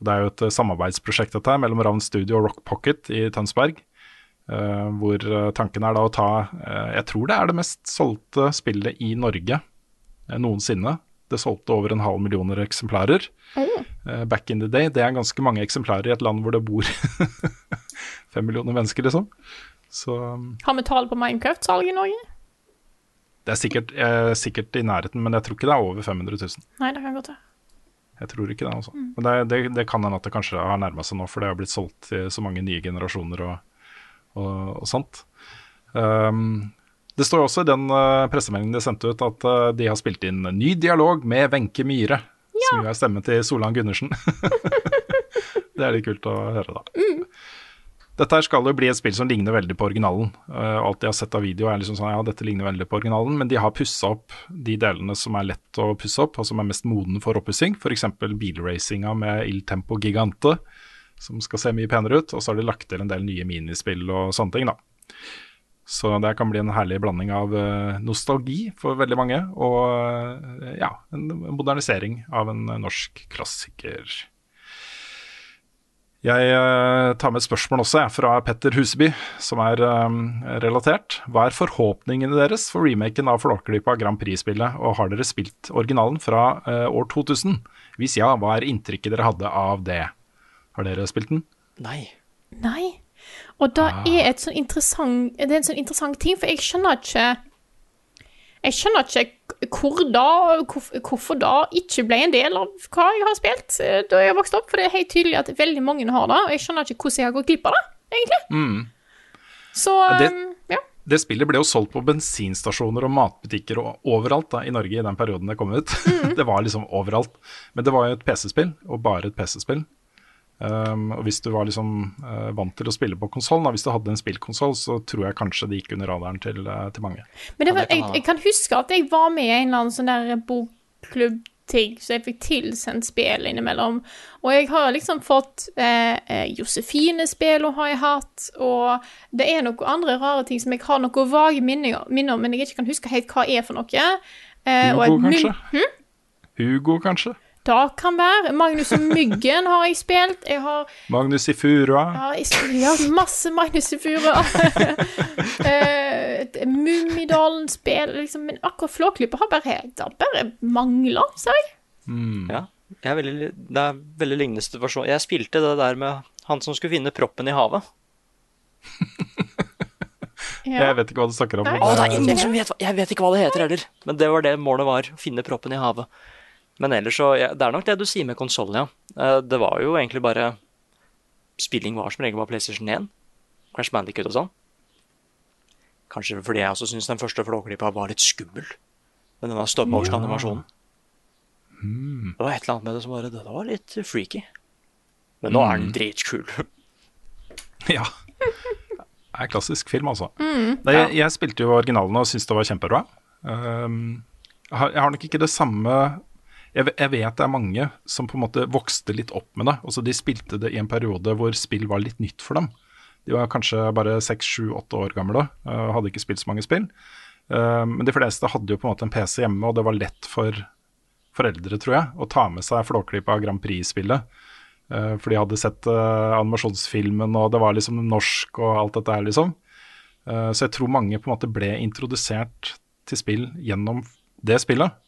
Det er jo et eh, samarbeidsprosjekt dette mellom Ravn Studio og Rock Pocket i Tønsberg. eh, hvor eh, tanken er da å ta eh, Jeg tror det er det mest solgte spillet i Norge eh, noensinne. Det solgte over en halv millioner eksemplarer eh, back in the day. Det er ganske mange eksemplarer i et land hvor det bor fem millioner mennesker, liksom. Så Har vi tall på Minecraft-salg i Norge? Det er sikkert, eh, sikkert i nærheten, men jeg tror ikke det er over 500 000. Nei, det kan godt være. Jeg tror ikke det, altså. Men det, det, det kan hende at det kanskje har nærma seg nå, for det har blitt solgt til så mange nye generasjoner og, og, og sånt. Um, det står også i den uh, pressemeldingen de sendte ut, at uh, de har spilt inn ny dialog med Wenche Myhre, som jo er stemmen til Solan Gundersen. det er litt kult å høre, da. Dette her skal jo bli et spill som ligner veldig på originalen. Uh, alt jeg har sett av video er liksom sånn, ja, dette ligner veldig på originalen, men de har pussa opp de delene som er lett å pusse opp, og som er mest modne for oppussing. F.eks. bilracinga med Il Tempo Gigante, som skal se mye penere ut. Og så har de lagt til en del nye minispill og sånne ting, da. Så det kan bli en herlig blanding av eh, nostalgi for veldig mange, og eh, ja, en modernisering av en norsk klassiker. Jeg eh, tar med et spørsmål også, jeg, fra Petter Huseby, som er um, relatert. Hva er forhåpningene deres for remaken av Flåklypa Grand Prix-spillet, og har dere spilt originalen fra uh, år 2000? Hvis ja, hva er inntrykket dere hadde av det? Har dere spilt den? Nei. Nei. Og da er et sånn interessant, det er en sånn interessant ting, for jeg skjønner ikke Jeg skjønner ikke hvor da, hvorf- hvorfor da ikke ble en del av hva jeg har spilt eh, da jeg vokste opp, for det er helt tydelig at veldig mange har det, og jeg skjønner ikke hvordan jeg har gått glipp av det, egentlig. Så det- um, ja. Det spillet ble jo solgt på bensinstasjoner og matbutikker og overalt da, i Norge i den perioden det kom ut. det var liksom overalt. Men det var jo et PC-spill, og bare et PC-spill. Um, og hvis du var liksom uh, vant til å spille på konsollen, hvis du hadde en spillkonsoll, så tror jeg kanskje det gikk under radaren til, uh, til mange. Men det var, jeg, jeg kan huske at jeg var med i en eller annen sånn der bokklubb-ting, så jeg fikk tilsendt spill innimellom. Og jeg har liksom fått eh, eh, Josefine-spill har jeg hatt, og det er noen andre rare ting som jeg har noen vage minner minner om, men jeg ikke kan huske helt hva er for noe. Eh, og Hugo, kanskje? Hugo, kanskje? Det kan være. Magnus og Myggen har jeg spilt. Jeg har Magnus i Furua? ja, jeg har masse Magnus i Furua. Eh, et Mummidalen spiller liksom. Men akkurat Flåklypa har bare Det bare mangler, ser jeg. Ja. Jeg er veldig, det er veldig lignende situasjon. Jeg spilte det der med han som skulle finne proppen i havet. Ja. Jeg vet ikke hva du snakker om. Nei. det er eh, ingen som vet hva Jeg vet ikke hva det heter heller. Men det var det målet var. Å finne proppen i havet. Men ellers så ja, Det er nok det du sier med konsollen, ja. Eh, Det var jo egentlig bare Spilling var som regel bare PlayStation 1. Crash Bandicut og sånn. Kanskje fordi jeg også syns den første Flåklypa var litt skummel. Men den stop motion-animasjonen. Det var et eller annet med det som bare Det var litt freaky. Men nå er den dritkul. Ja. Det er klassisk film, altså. Nei, jeg, jeg spilte jo originalen og syntes det var kjempebra. Um, jeg, har, jeg har nok ikke det samme jeg, jeg vet det er mange som på en måte vokste litt opp med det. Altså De spilte det i en periode hvor spill var litt nytt for dem. De var kanskje bare seks, sju, åtte år gamle uh, og hadde ikke spilt så mange spill. Uh, men de fleste hadde jo på en måte en PC hjemme, og det var lett for foreldre, tror jeg, å ta med seg Flåklypa Grand Prix-spillet. Eh, for de hadde sett eh, animasjonsfilmen, og det var liksom norsk og alt dette her, liksom. Eh, så jeg tror mange på en måte ble introdusert til spill gjennom det spillet.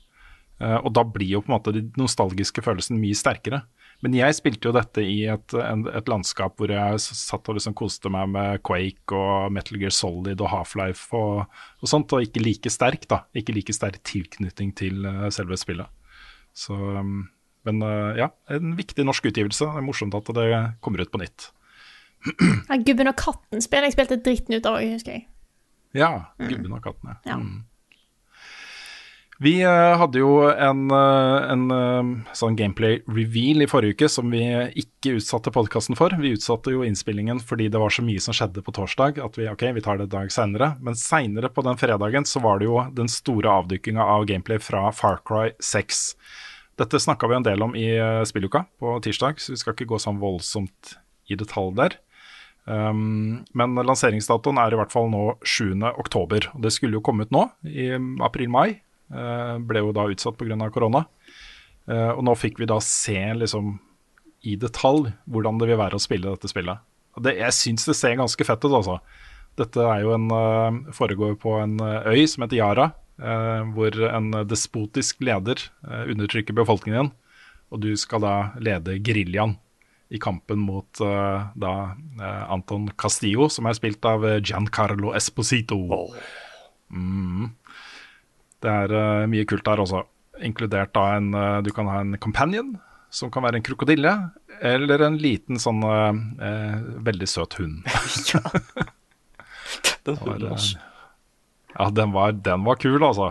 Eh, og da blir jo på en måte de nostalgiske følelsene mye sterkere. Men jeg spilte jo dette i et, et landskap hvor jeg satt og liksom koste meg med Quake og Metal Gear Solid og Half-Life og, og sånt, og ikke like sterk, da. Ikke like sterk tilknytning til eh, selve spillet. Så um, Men eh, ja, en viktig norsk utgivelse. Det er morsomt at det kommer ut på nytt. Ja, Gubben og katten-spill jeg spilte dritten ut av, husker jeg. Ja, Gubben og katten, ja. Ja. Mm. Vi eh, hadde jo en, eh, en eh, sånn gameplay-reveal i forrige uke som vi ikke utsatte podkasten for. Vi utsatte jo innspillingen fordi det var så mye som skjedde på torsdag at vi ok, vi tar det en dag seinere. Men seinere på den fredagen så var det jo den store avdykkinga av gameplay fra Far Cry 6. Dette snakka vi en del om i spilluka på tirsdag, så vi skal ikke gå sånn voldsomt i detalj der. Um, men lanseringsdatoen er i hvert fall nå 7. oktober. Og det skulle jo komme ut nå, i april-mai. Uh, ble jo da utsatt pga. korona. Uh, og nå fikk vi da se liksom i detalj hvordan det vil være å spille dette spillet. Det, jeg syns det ser ganske fett ut, altså. Dette er jo en, uh, foregår på en øy som heter Yara, hvor en despotisk leder undertrykker befolkningen. Og du skal da lede geriljaen i kampen mot da Anton Castillo, som er spilt av Giancarlo Esposito. Mm. Det er uh, mye kult der også, inkludert da en uh, Du kan ha en companion, som kan være en krokodille, eller en liten sånn uh, veldig søt hund. Den var, hunden uh, ja, den var, den var kul, altså.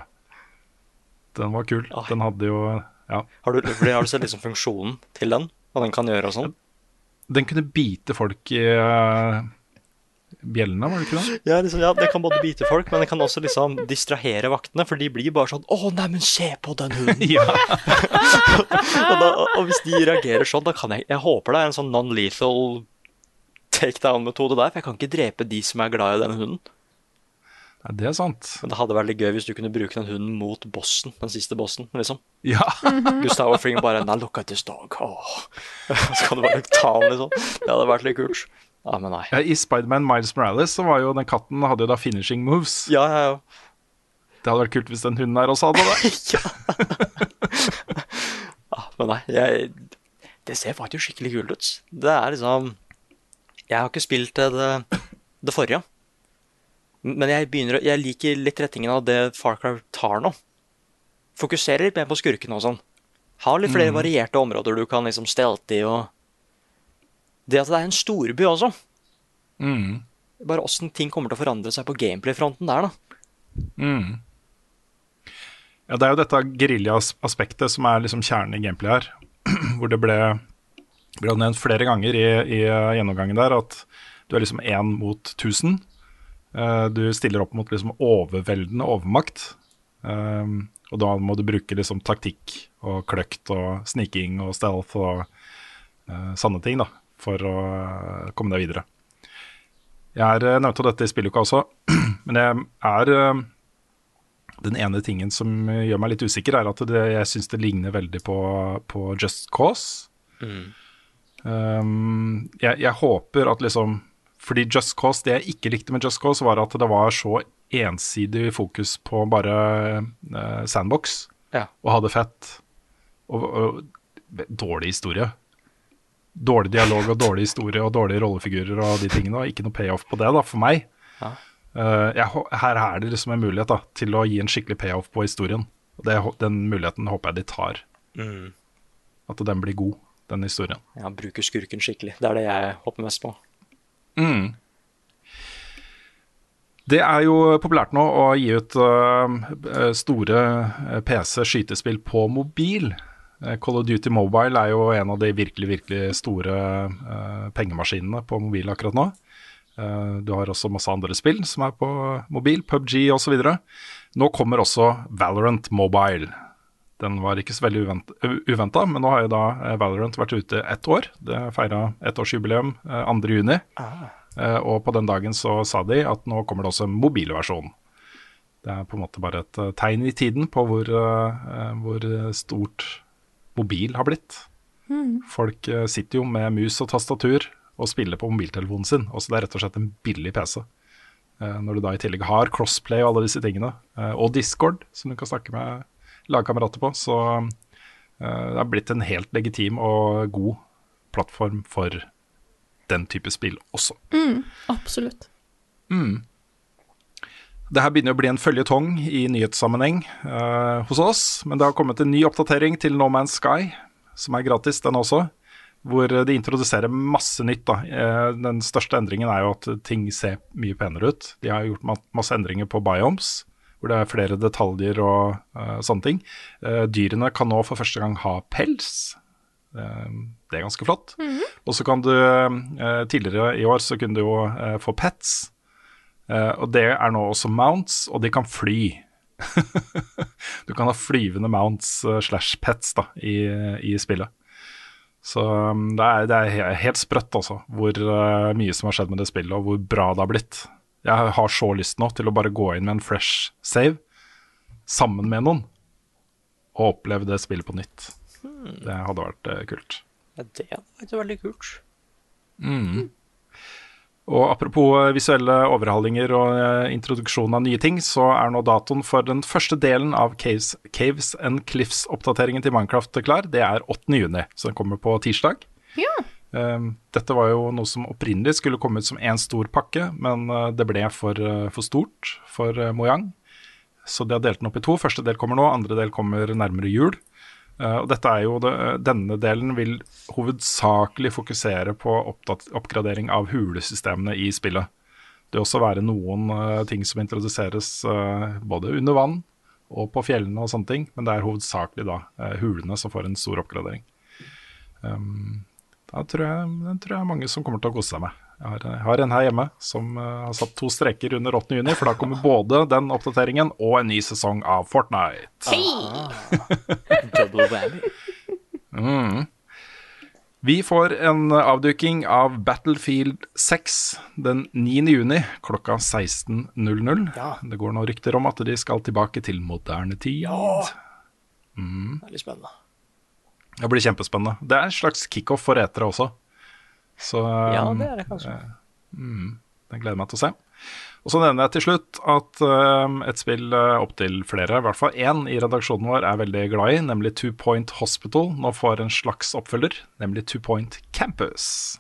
Den var kul. Oi. Den hadde jo Ja. Har du, har du sett liksom funksjonen til den? Hva den kan gjøre og sånn? Den kunne bite folk i bjellene, var det ikke det? Ja, liksom, ja, Det kan både bite folk, men det kan også liksom distrahere vaktene. For de blir bare sånn 'Å, neimen, se på den hunden!' Ja. og, da, og hvis de reagerer sånn, da kan jeg Jeg håper det er en sånn non-lethal takedown-metode der, for jeg kan ikke drepe de som er glad i den hunden. Ja, det er sant. Men det hadde vært litt gøy hvis du kunne bruke den hunden mot bossen, den siste bossen, liksom. Ja. Gustavo Fring bare Now look at this dog. Åh. Så kan du bare ta den, liksom. Det hadde vært litt kult. Ja, men nei. Ja, I Spiderman Miles Morales så var jo den katten hadde jo da finishing moves. Ja, ja, ja. Det hadde vært kult hvis den hunden her også hadde det. Ja, men nei, jeg, det ser faktisk skikkelig kult ut. Det er liksom Jeg har ikke spilt det, det, forrige. Men jeg, begynner, jeg liker litt rettingen av det Far Cry tar nå. Fokuserer litt mer på skurkene og sånn. Har litt flere mm. varierte områder du kan liksom stelte i og Det at det er en storby også. Mm. Bare åssen ting kommer til å forandre seg på gameplay-fronten der, da. Mm. Ja, det er jo dette gerilja-aspektet som er liksom kjernen i gameplay her. Hvor det ble, ble nevnt flere ganger i, i uh, gjennomgangen der at du er liksom én mot 1000. Uh, du stiller opp mot liksom overveldende overmakt. Um, og da må du bruke liksom taktikk og kløkt og sniking og stealth og uh, sanne ting da, for å uh, komme deg videre. Jeg er nevnt nevnte dette i spilluka også, men jeg er uh, den ene tingen som gjør meg litt usikker, er at det, jeg syns det ligner veldig på, på Just Cause. Um, jeg, jeg håper at liksom Fordi Just Cause, det jeg ikke likte med Just Cause, var at det var så ensidig fokus på bare uh, sandbox Ja. og ha det fett. Og, og dårlig historie. Dårlig dialog og dårlig historie og dårlige rollefigurer og de tingene. Og ikke noe payoff på det, da, for meg. Ja. Uh, jeg, her er det liksom en mulighet da, til å gi en skikkelig payoff på historien. Det, den muligheten håper jeg de tar. Mm. At den blir god, den historien. Ja, Bruker skurken skikkelig. Det er det jeg håper mest på. Mm. Det er jo populært nå å gi ut uh, store øh, PC-skytespill på mobil. Eh, Call of Duty Mobile er jo en av de virkelig, virkelig store uh, pengemaskinene på mobil akkurat nå. Uh, du har også masse andre spill som er på mobil, PubG osv. Nå kommer også Valorant Mobile. Den var ikke så veldig uventa, men nå har jo da Valorant vært ute ett år. Det feira ettårsjubileum eh, 2.6. Eh, og på den dagen så sa de at nå kommer det også en mobilversjon. Det er på en måte bare et tegn i tiden på hvor, hvor stort mobil har blitt. Mm. Folk eh, sitter jo med mus og tastatur og spiller på mobiltelefonen sin. Også det er rett og slett en billig PC. Eh, Når du da i tillegg har crossplay og alle disse tingene, eh, og Discord, som du kan snakke med lagkamerater på, så det er blitt en helt legitim og god plattform for den type spill også. Mm, absolutt. Mm. Det her begynner å bli en føljetong i nyhetssammenheng uh, hos oss, men det har kommet en ny oppdatering til No Man's Sky, som er gratis, den også, hvor de introduserer masse nytt. Da. Eh, den største endringen er jo at ting ser mye penere ut. De har gjort masse endringer på biomes, hvor det er flere detaljer og uh, sånne ting. Dyrene kan nå for første gang ha pels. Det er ganske flott. Og så kan du Tidligere i år så kunne du jo få pets. Eh, og det er nå også mounts, og de kan fly. du kan ha flyvende mounts eh, slash pets da, i, i spillet. Så um, det, er, det er helt sprøtt, altså, hvor uh, mye som har skjedd med det spillet, og hvor bra det har blitt. Jeg har så lyst nå til å bare gå inn med en fresh save sammen med noen, og oppleve det spillet på nytt. Det hadde vært uh, kult. Ja, det hadde vært veldig kult. Mm. Og apropos eh, visuelle overhalinger og eh, introduksjon av nye ting, så er nå datoen for den første delen av Caves, Caves and Cliffs-oppdateringen til Minecraft klar. Det er 8. juni, så den kommer på tirsdag. Ja. Um, dette var jo noe som opprinnelig skulle komme ut som én stor pakke, men uh, det ble for, for stort for Mojang. Så de har delt den opp i to. Første del kommer nå, andre del kommer nærmere jul. Uh, og dette er jo det, denne delen vil hovedsakelig fokusere på oppgradering av hulesystemene i spillet. Det vil også være noen uh, ting som introduseres både under vann og på fjellene og sånne ting, men det er hovedsakelig da hulene som får en stor oppgradering. Um, da tror jeg, den tror jeg er mange som kommer til å kose seg med. Jeg har, jeg har en her hjemme som uh, har satt to streker under 8. juni, for da kommer både den oppdateringen og en ny sesong av Fortnite. Double whammy. Mm. Vi får en avduking av Battlefield 6 den 9. juni klokka 16.00. Ja. Det går nå rykter om at de skal tilbake til moderne tid. Det er litt spennende. Det blir kjempespennende. Det er en slags kickoff for etere også. Så Ja, det er det kanskje. den gleder jeg meg til å se. Og så nevner jeg til slutt at um, et spill uh, opptil flere, i hvert fall én i redaksjonen vår, er veldig glad i, nemlig Two Point Hospital, nå får en slags oppfølger, nemlig Two Point Campus.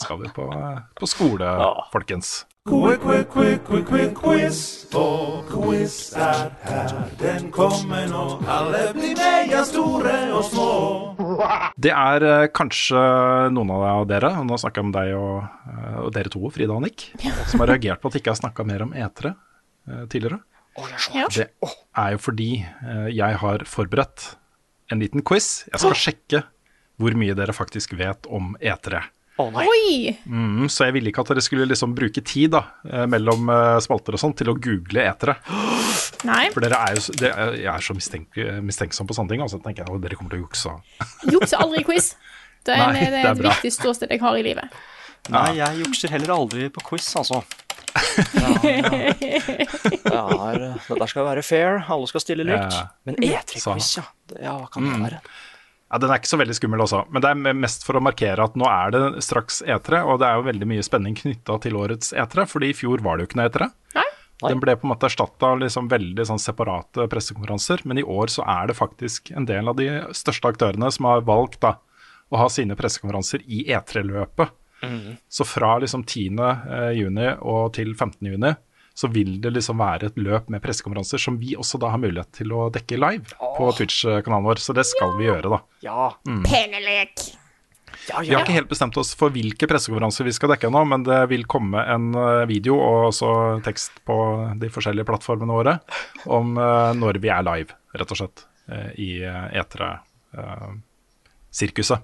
Skal vi på, uh, på skole, folkens. Quick, quick, quick, quick, quick, quiz. Og quiz er her. Den kommer nå. Alle blir med, ja, store og små. Det er uh, kanskje noen av dere, og nå snakker jeg om deg og, uh, og dere to, Frida og Nick, som har reagert på at de ikke har snakka mer om etere uh, tidligere. Ja. Det er jo fordi eh, jeg har forberedt en liten quiz. Jeg skal sjekke hvor mye dere faktisk vet om etere. Oh! Mm, så jeg ville ikke at dere skulle liksom bruke tid da, eh, mellom eh, spalter og sånn til å google etere. Nei. For dere er jo, er, jeg er så mistenk, mistenksom på sånne ting. Og så tenker jeg at dere kommer til å jukse. Jukse aldri i quiz. Det er, Nei, det det er er et bra. viktig ståsted jeg har i livet. Nei, jeg jukser heller aldri på quiz, altså. Ja, er, det der skal være fair. Alle skal stille likt. Ja. Men E3-quiz, ja. Ja, hva kan det være? Ja, Den er ikke så veldig skummel også, men det er mest for å markere at nå er det straks etere, og det er jo veldig mye spenning knytta til årets etere, fordi i fjor var det jo ikke noe etere. Nei. Den ble på en måte erstatta av liksom veldig sånn separate pressekonferanser, men i år så er det faktisk en del av de største aktørene som har valgt da, å ha sine pressekonferanser i E3-løpet. Så fra liksom 10. eh, juni og til 15. juni så vil det liksom være et løp med pressekonferanser som vi også da har mulighet til å dekke live på Twitch-kanalen vår, så det skal vi gjøre da. Ja. Pengelek! Ja, Vi har ikke helt bestemt oss for hvilke pressekonferanser vi skal dekke ennå, men det vil komme en eh, video og også tekst på de forskjellige plattformene våre om eh, når vi er live, rett og slett, eh, i etere-sirkuset.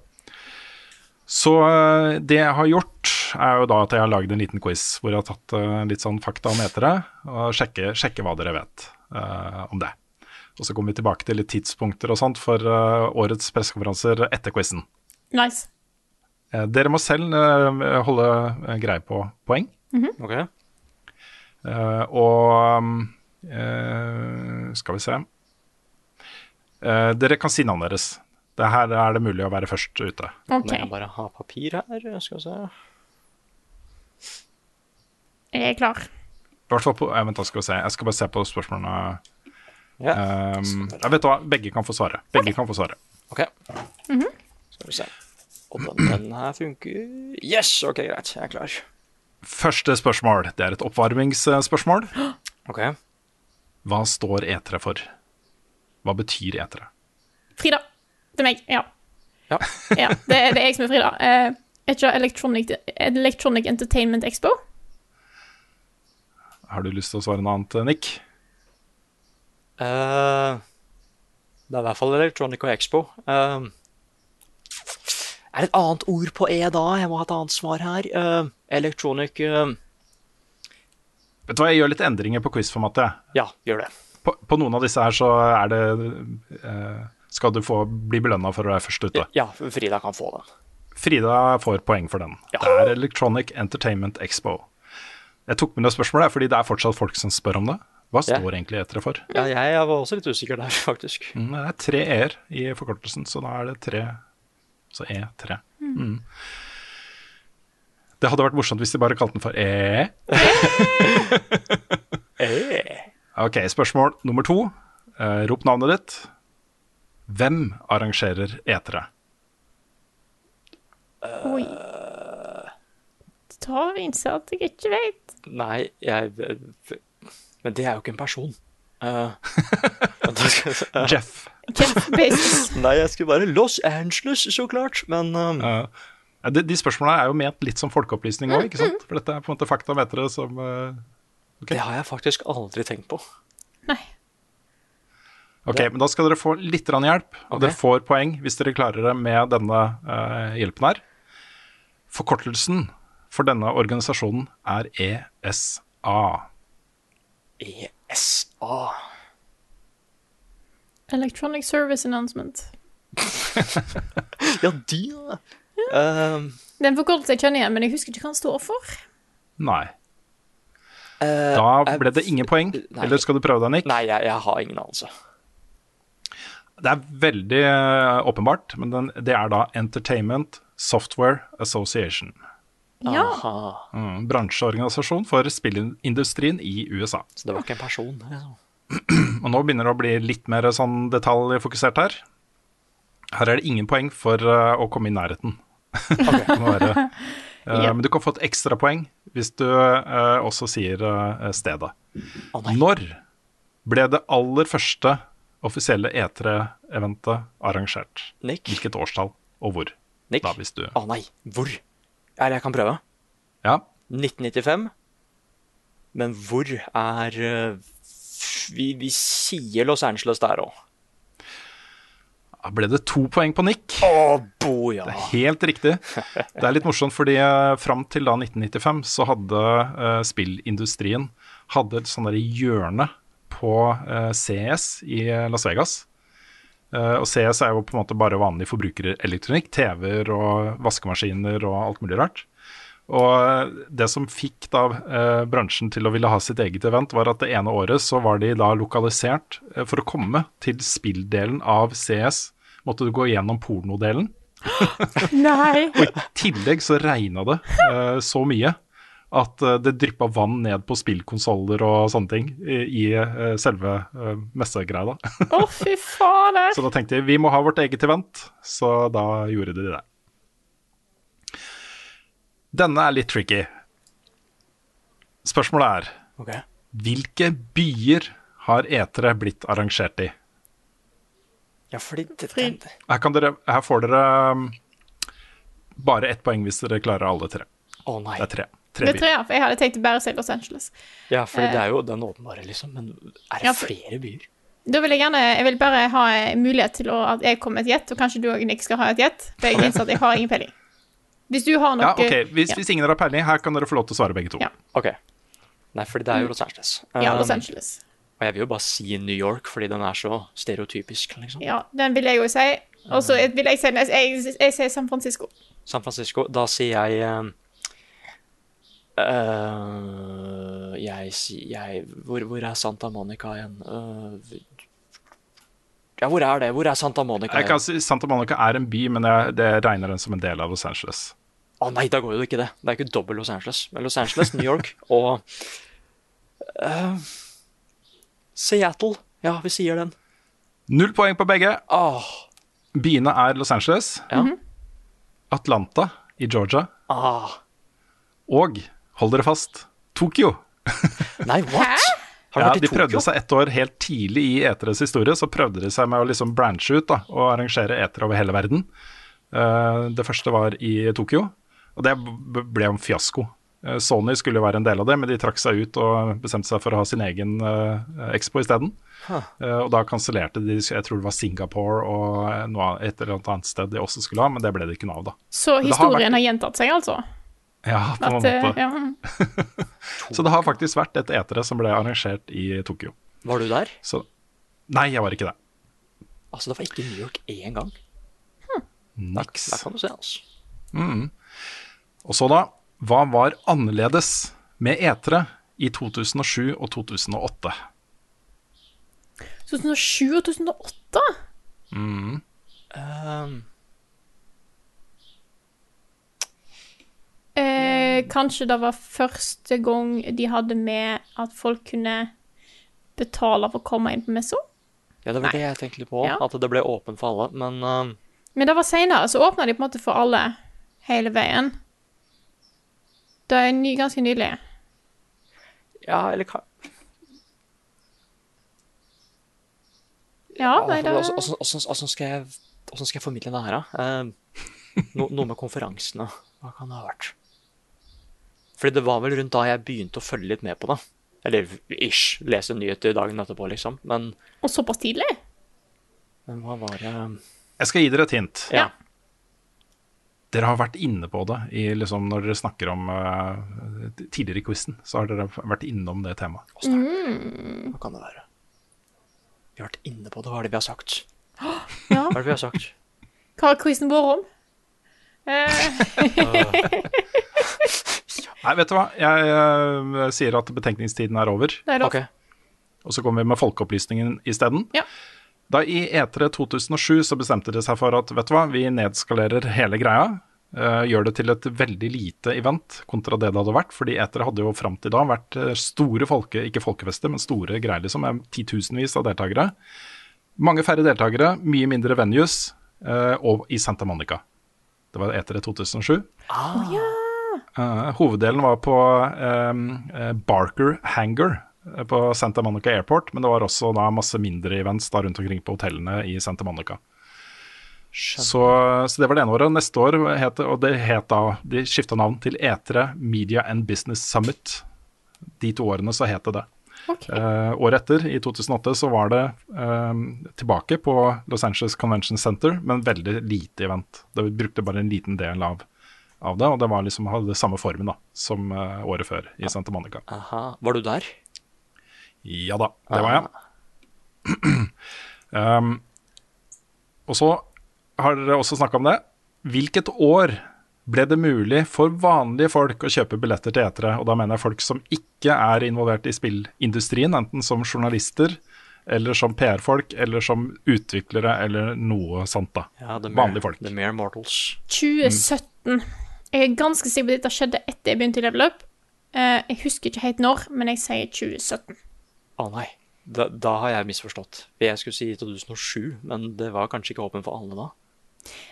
Så eh, det jeg har gjort, er jo da at jeg har lagd en liten quiz hvor jeg har tatt litt sånn fakta om etere, og sjekke, sjekke hva dere vet uh, om det. Og så kommer vi tilbake til litt tidspunkter og sånt for uh, årets pressekonferanser etter quizen. Nice. Eh, Dere må selv eh, holde eh, greie på poeng. Ok. Eh, og um, eh, skal vi se Eh, Dere kan si navnet deres. Det her er det mulig å være først ute. Okay. Må jeg bare ha papir her? Skal vi se. Jeg er klar. I hvert fall på, eh, vent, da skal vi se. Jeg skal bare se på spørsmålene. Ja. Um, jeg vet hva, begge kan få svare. Begge kan få svare. Ok. Skal vi se. Og den, den her funker. Yes, ok, greit. Jeg er klar. Første spørsmål. Det er et oppvarmingsspørsmål. Ok. Hva står etere for? Hva betyr etere? Frida. Det er meg. Ja. Ja. ja det, er- det er jeg som er Frida. Etter er ikke Electronic, Electronic Entertainment Expo? Har du lyst til å svare noe annet, Nick? Uh, det er i hvert fall Electronic og Expo. Eh, er det et annet ord på E da? Jeg må ha et annet svar her. Uh, electronic uh... Vet du hva, Jeg gjør litt endringer på quizformatet. Ja, gjør det. På, på noen av disse her så er det uh, Skal du få bli belønna for å være først ute. Ja, Frida kan få den. Frida får poeng for den. Ja. Det er Electronic Entertainment Expo. Jeg tok med det spørsmålet fordi det er fortsatt folk som spør om det. Hva Ja. står egentlig etere for? Ja, jeg var også litt usikker der, faktisk. Mm, Det er tre e-er i forkortelsen, så da er det tre Så E3. Mm. Det hadde vært morsomt hvis de bare kalte den for E. Eh. Ok, spørsmål nummer to. Uh, rop navnet ditt. Hvem arrangerer E3? Oi. Da viser at jeg ikke vet. Nei, jeg Men det er jo ikke en person. Eh, se. Jeff. Jeff Nei, jeg skulle bare Los Angeles, så klart. Men um... uh, de, de spørsmålene er jo ment litt som folkeopplysning òg, ikke sant? For dette er på en måte fakta om etere som okay. det har jeg faktisk aldri tenkt på. Nei. Ok, men da skal dere få litt hjelp, og okay. dere får poeng hvis dere klarer det med denne uh, hjelpen her. Forkortelsen for denne organisasjonen er E ESA. ESA. Electronic Service Announcement. Ja, de ja. Um, Det er en forkortelse jeg kjenner igjen, men jeg husker ikke hva den står for. Nei. Uh, Da ble det ingen poeng. Nei. Eller skal du prøve deg, Nick? Nei, jeg, jeg har ingen anelse. Det er veldig eh, åpenbart, men den, det er da Entertainment Software Association. Ja. Aha. Mm, bransjeorganisasjon for spillindustrien i USA. Så det var ikke en person? Liksom. Og nå begynner det å bli litt mer sånn detaljfokusert her. Her er det ingen poeng for uh, å komme i nærheten. okay, være, uh, yeah. Men du kan få et ekstrapoeng hvis du uh, også sier eh, stedet. Oh. Når ble det aller første offisielle E3-eventet arrangert? Nick? Hvilket årstall, og hvor? Nick? Da, hvis du Å nei, hvor? Eller jeg kan prøve. Ja, 1995. Men hvor er eh, vi, vi sier Los Angeles der òg. ble det to poeng på Nick. Å, boja. Helt riktig. Det er litt morsomt, fordi uh, fram til da 1995 så hadde uh, spillindustrien hadde et sånt hjørne på uh, CS i Las Vegas. Eh, og CS er jo på en måte bare vanlig forbrukerelektronikk. TV-er og vaskemaskiner og alt mulig rart. Og eh, det som fikk da eh, bransjen til å ville ha sitt eget event, var at det ene året så var de da lokalisert eh, For å komme til spilldelen av CS måtte du gå gjennom pornodelen. Nei. Og i tillegg så regna det eh, så mye at eh, det dryppa vann ned på spillkonsoller og sånne ting i, i eh, selve uh, messegreia. Å, fy fader. så da tenkte de vi må ha vårt eget event, så da gjorde de det. Denne er litt tricky. Spørsmålet er okay. hvilke byer har E3 blitt arrangert i? Ja, fordi Her, kan dere, her får dere um, bare ett poeng hvis dere klarer alle tre. Å nei. Det er tre. Tre Det er byer. tre, ja, for jeg hadde tenkt bare å si Los Angeles. Ja, for det er jo den åpenbare, liksom. Men er det Ja, for- flere byer? Da vil jeg gjerne Jeg vil bare ha mulighet til å, at jeg kommer med et gjett, og kanskje du og Nick skal ha et gjett. For jeg innser at jeg har ingen peiling. Hvis du har noe Ja, ok, hvis, ja. hvis ingen har peiling, her kan dere få lov til å svare begge to. Ja. Ok. Nei, fordi det er jo Los Angeles. ja, Los Um, Angeles. Og jeg vil jo bare si New York, fordi den er så stereotypisk, liksom. Ja, den vil jeg jo si. Og så vil jeg si jeg, jeg, jeg sier San Francisco. San Francisco. Da sier jeg um, øh, Jeg sier jeg, hvor, hvor er Santa Monica igjen? Uh, ja, hvor er det? Hvor er Santa Monica Jeg kan si Santa Monica er en by, men jeg, det regner den som en del av Los Angeles. Å nei, da går jo ikke det. Det er ikke dobbelt Los Angeles. Men Los Angeles, New York og uh, Seattle. Ja, vi sier den. Null poeng på begge. Oh. Byene er Los Angeles, ja. Atlanta i Georgia ah. og, hold dere fast, Tokyo. Nei, what? Har du Ja, vært i de prøvde seg et år helt tidlig i E3s historie, så prøvde de seg med å liksom branche ut da, og arrangere E3 over hele verden. Uh, det første var i Tokyo, og det ble en fiasko. Uh, Sony skulle jo være en del av det, men de trakk seg ut og bestemte seg for å ha sin egen uh, Expo isteden. Huh. Og da kansellerte de, jeg tror det var Singapore og noe, et eller annet sted de også skulle ha, men det ble det ikke noe av, da. Så historien har vært- har gjentatt seg, altså? Ja, på en måte. ja. mm. Så det har faktisk vært et E3 som ble arrangert i Tokyo. Var du der? Så Nei, jeg var ikke det. Altså, det var ikke New York én gang. Niks. Der kan du se, altså. Og så da, hva var annerledes med etere i 2007 og 2008? 2007 og 2008? Um, Eh, kanskje det var første gang de hadde med at folk kunne betale for å komme inn på messa? ja, det var det jeg tenkte litt på. Ja. At det ble åpent for alle. Men uh... Men det var seinere, så åpna de på en måte for alle hele veien. Det er ny, ganske nylig. ja, eller hva Ja, nei, det Åssen åssen- åssen skal, jeg- formidle det her, da? Um, no, noe med konferansene. Hva kan det ha vært? Fordi det var vel rundt da jeg begynte å følge litt med på det. Eller ish. Lese nyheter dagen etterpå, liksom. Men, Og såpass tidlig? men hva var det Jeg skal gi dere et hint. Ja. Dere har vært inne på det i, liksom, når dere snakker om uh, tidligere i quizen. Så har dere vært innom det temaet. Hva kan det være? Vi har vært inne på det. Hva er det vi har sagt? Ja. Hva er det vi har sagt? Hva har quizen vår om? Eh, Nei, vet du hva. Jeg eh, sier at betenkningstiden er over. det er lov. Ok. Og så kommer vi med folkeopplysningen isteden. Ja. Da i E3 2007 så bestemte de seg for at vet du hva, vi nedskalerer hele greia. eh, gjør det til et veldig lite event kontra det det hadde vært. Fordi E3 hadde jo fram til da vært eh, store folke, ikke folkefester, men store greier, liksom. Med titusenvis av deltakere. Mange færre deltakere, mye mindre venues, eh, og i Santa Monica. Det var E3 2007. Eh, hoveddelen var på eh, eh, Barker Hangar eh, på Santa Monica Airport, men det var også da masse mindre events da rundt omkring på hotellene i Santa Monica. Så, så det var det ene året. Neste år het det, og det het da De skifta navn til E3 Media and Business Summit. De to årene så het det det. Okay. Uh, året etter, i 2008, så var det uh, tilbake på Los Angeles Convention Center, men veldig lite event. Det brukte bare en liten del av, av det, og det var liksom, hadde samme formen da, som eh, året før i Santa Monica. Aha. Var du der? Ja da, det var jeg. um, og så har dere også snakka om det. Hvilket år ble det mulig for vanlige folk å kjøpe billetter til etere? Og da mener jeg folk som ikke er involvert i spillindustrien, enten som journalister eller som PR-folk eller som utviklere eller noe sånt. da. Ja, Vanlige folk. The Mere Mortals. 2017. Jeg er ganske sikker på at dette skjedde etter jeg begynte i Level Up. Eh, jeg husker ikke helt når, men jeg sier 2017. Å nei, da, da har jeg misforstått. Jeg skulle si 2007, men det var kanskje ikke åpen for alle da.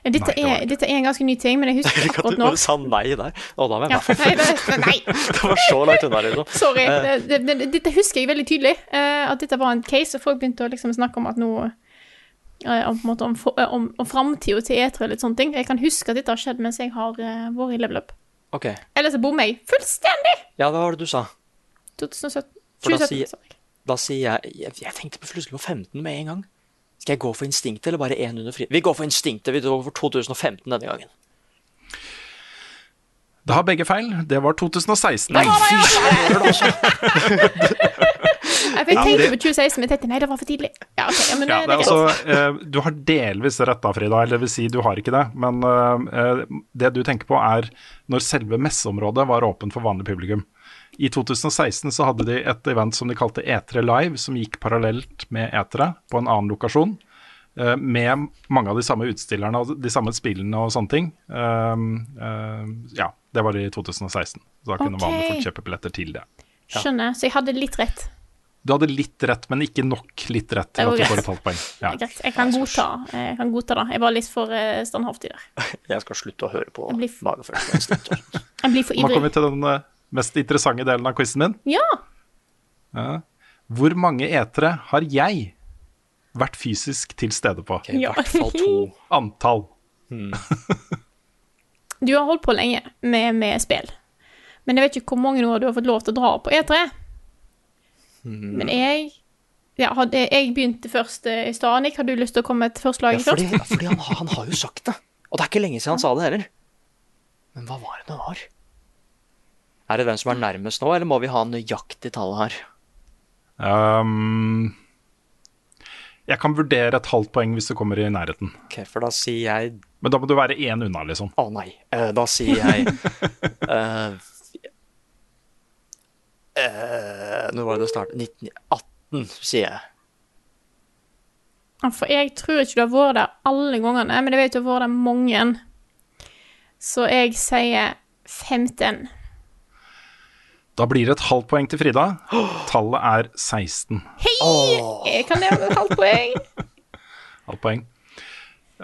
Eh, Dette, Nei, det er, dette er en ganske ny ting, men jeg husker Ikke ikke at akkurat du når. bare sa nei der. Å, da var jeg Ja, nei, nei, Det var så langt unna, liksom. sorry. Eh. Det, det, det, dette husker jeg veldig tydelig. eh, at dette var en case, og folk begynte å liksom snakke om at nå eh, om, på en måte om, eh, om, om framtida til E3 og litt sånne ting. Jeg kan huske at dette har skjedd mens jeg har uh, vært i Level Up. Okay. Eller så bommer jeg fullstendig! Ja, hva var det du sa? 2017. For da sier- jeg. Da sier jeg Jeg, jeg tenkte plutselig på 15 med en gang. Skal jeg gå for instinktet, eller bare én under fri? Vi går for instinktet. Vi går for 2015 denne gangen. Det har begge feil. Det var 2016. Nei, fy søren! Jeg fikk tenkte på 2016, men jeg tenkte nei, det var for tidlig. Ja, okay, ja, men Ja, eh, det er det er greit. altså, eh, du har delvis rett da, Frida, eller det vil si du har ikke det. Men eh, det du tenker på er når selve messeområdet var åpent for vanlig publikum. I 2016 så hadde de et event som de kalte E3 Live, som gikk parallelt med E3 på en annen lokasjon. Uh, med mange av de samme utstillerne og de samme spillene og sånne ting. Ja, det var i 2016. Så da kunne okay. vanlige folk kjøpe billetter til det. Skjønner. Så jeg hadde litt rett. Du hadde litt rett, men ikke nok litt rett til at du får et halvt poeng. Ja. Greit. Jeg kan godta, jeg kan godta det. Jeg var litt for eh, standhaftig der. Jeg skal slutte å høre på Jeg blir f- magefølelse. og instinkt og sånt. Jeg blir for Nå kommer vi til den eh, mest interessante delen av quizen min. Ja! Ja. Hvor mange etere har jeg vært fysisk til stede på? Okay, I hvert fall to. Antall. Du har holdt på lenge med, med spill. Men jeg vet ikke hvor mange år du har fått lov til å dra på E3. Men jeg ja, hadde, Jeg begynte først eh, i stad. Nick, har du lyst til å komme med et forslag Ja, fordi, først? fordi han, han har jo sagt det. Og det er ikke lenge siden han sa det heller. Men hva var det det var? Er det hvem som er nærmest nå, eller må vi ha nøyaktig tall her? Um, jeg kan vurdere et halvt poeng hvis du kommer i nærheten. Ok, For da sier jeg Men da må du være én unna, liksom. Å nei. Uh, da sier jeg uh, uh, Når var det det startet? 1918, sier jeg. For jeg tror ikke du har vært der alle gangene, men jeg vet du har vært der mange. Så jeg sier 15. Da blir det et halvt poeng til Frida. Tallet er 16. Hei! Jeg kan leve med et halvt poeng. Halvt poeng.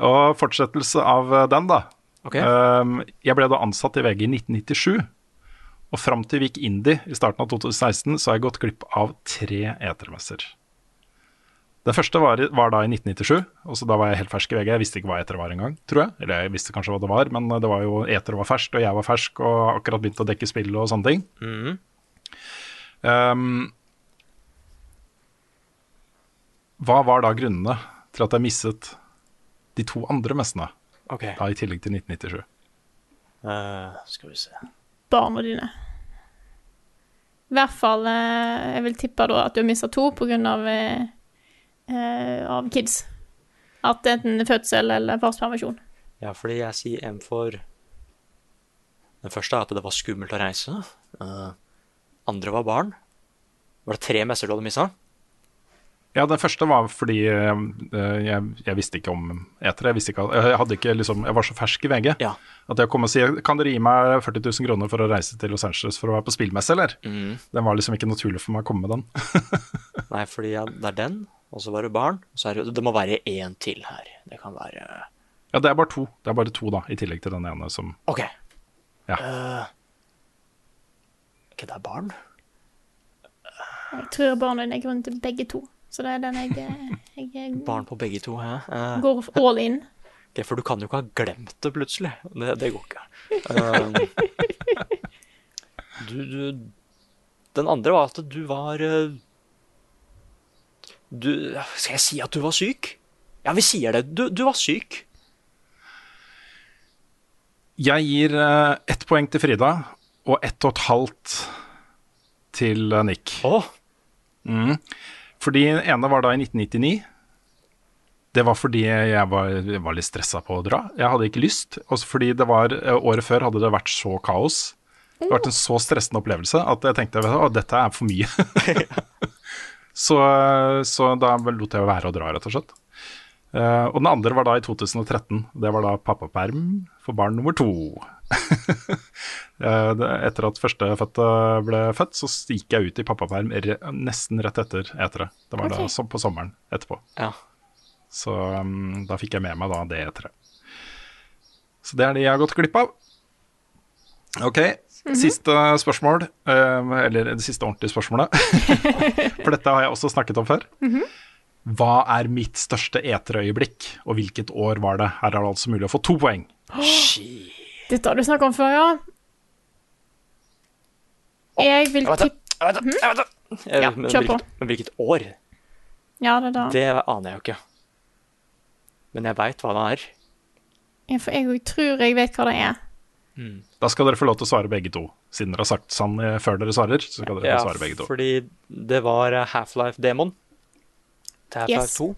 Og fortsettelse av eh, den, da. Ok. Um, jeg ble da ansatt i VG i 1997. Og fram til vi gikk Indie i starten av 2016, så har jeg gått glipp av tre etermesser. Den første var, var da i 1997, og så da var jeg helt fersk i VG. Jeg visste ikke hva eter var engang, tror jeg. Eller jeg visste kanskje hva det var, men det var jo eter var ferskt, og jeg var fersk og akkurat begynte å dekke spill og sånne ting. Mm. Um, hva var da grunnene til at jeg mistet de to andre messene, Okay. da i tillegg til 1997? Uh, skal vi se. Barna dine. I hvert fall eh, Jeg vil tippe da at du har mista to av, eh, av kids. At enten fødsel eller farspermisjon. Ja, fordi jeg sier en for Den første er at det var skummelt å reise. Uh, andre var barn. Var det tre messer du hadde mista? Ja, den første var fordi eh, jeg, jeg visste ikke om etere. Jeg, ikke, jeg, hadde ikke, liksom, jeg var så fersk i VG Ja. at jeg kom og sier Kan dere gi meg 40 000 kroner for å reise til Los Angeles for å være på spillmesse, eller? Mm. Den var liksom ikke naturlig for meg å komme med den. Nei, fordi det er den, og så var det barn. Og så er det, det må være én til her. Det kan være Ja, det er bare to. Det er bare to, da, i tillegg til den ene som OK. Ja. Uh, ok, det er barn. Jeg tror barnet er grunnen til begge to. Så det er den jeg, jeg, jeg Barn på begge to, hæ? Uh, går all in. Okay, for du kan jo ikke ha glemt det plutselig. Det, det går ikke. Eh, du, du Den andre var at du var eh, Du Skal jeg si at du var syk? Ja, vi sier det. Du, du var syk. Jeg gir eh, ett poeng til Frida og ett og et halvt til eh, Nick. Oh. Mm. Fordi den ene var da i 1999. Det var fordi jeg var, jeg var litt stressa på å dra. Jeg hadde ikke lyst. Også fordi det var, eh, året før hadde det vært så kaos. Det hadde vært en så stressende opplevelse at jeg tenkte at dette er for mye. så, så da lot jeg være å dra, rett og slett. Uh, og den andre var da i 2013. Det var da pappaperm for barn nummer to. Eh, det- etter at førstefødte ble født, så gikk jeg ut i pappaperm re nesten rett etter etere. Det var da som på sommeren etterpå. ja. Så um, da fikk jeg med meg da det eteret. Så det er det jeg har gått glipp av. Ok, siste spørsmål. eh, eller det siste ordentlige spørsmålet. For dette har jeg også snakket om før. Hva er mitt største eterøyeblikk, og hvilket år var det? Her er det altså mulig å få to poeng. Dette har du snakket om før, ja. Jeg vil tippe det. Eh, Ja, kjør på. men hvilket år? Ja, det da. Det aner jeg jo ikke. Men jeg veit hva det er. Ja, For jeg tror jeg vet hva det er. Da skal dere få lov til å svare begge to. Siden dere har sagt sann eh, før dere svarer, så skal dere Ja, få svare begge to. fordi det var eh, Half-Life-demon til Half-Life Yes. 2.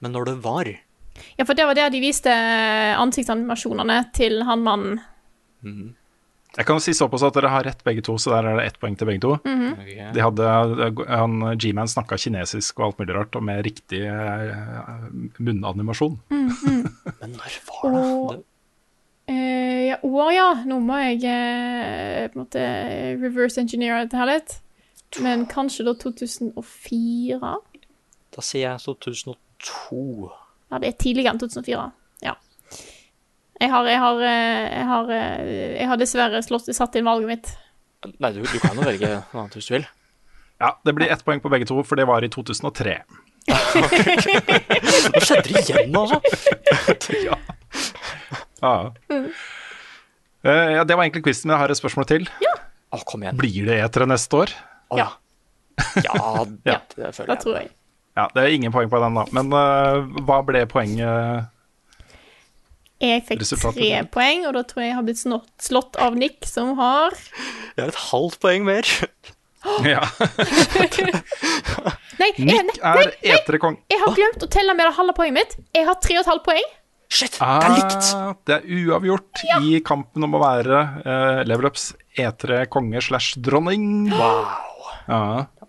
Men når det var Ja, for det var der de viste ansiktsanimasjonene til han mannen. Jeg kan jo si såpass at dere har rett begge to, så der er det ett poeng til begge to. Ok. De hadde, han, G-Man snakka kinesisk og alt mulig rart, og med riktig munnanimasjon. Mm -hmm. Men når var det? Og- Eh, ja, år, ja. Nå må jeg uh, på en måte reverse engineer dette her litt. Men kanskje da 2004? Da sier jeg 2002. Ja, det er tidligere enn 2004. Ja. Jeg har, jeg har, eh, jeg har, jeg har dessverre slått, satt inn valget mitt. Nei, du, du kan jo velge noe annet hvis du vil. Ja, det blir ett poeng på begge to, for det var i 2003. Nå skjedde det igjen, altså! Ja. Eh, ja, det var egentlig quizen, men jeg har et spørsmål til. Å, kom igjen. Blir det etere neste år? Ja. Ja, det, Ja. det føler Det tror jeg. Ja, Det er ingen poeng på den, da. Men uh, hva ble poenget? Jeg fikk tre poeng, og da tror jeg jeg har blitt slått, slått av Nick, som har Jeg har et halvt poeng mer. Ja. Nei, jeg, Nick nei, er etere-kong. jeg har glemt å telle med det halve poenget mitt. Jeg har tre og et halvt poeng. Shit, det er likt! Ah, det er uavgjort i kampen om å være uh, Level Ups etere konge slash dronning. Wow. Ja.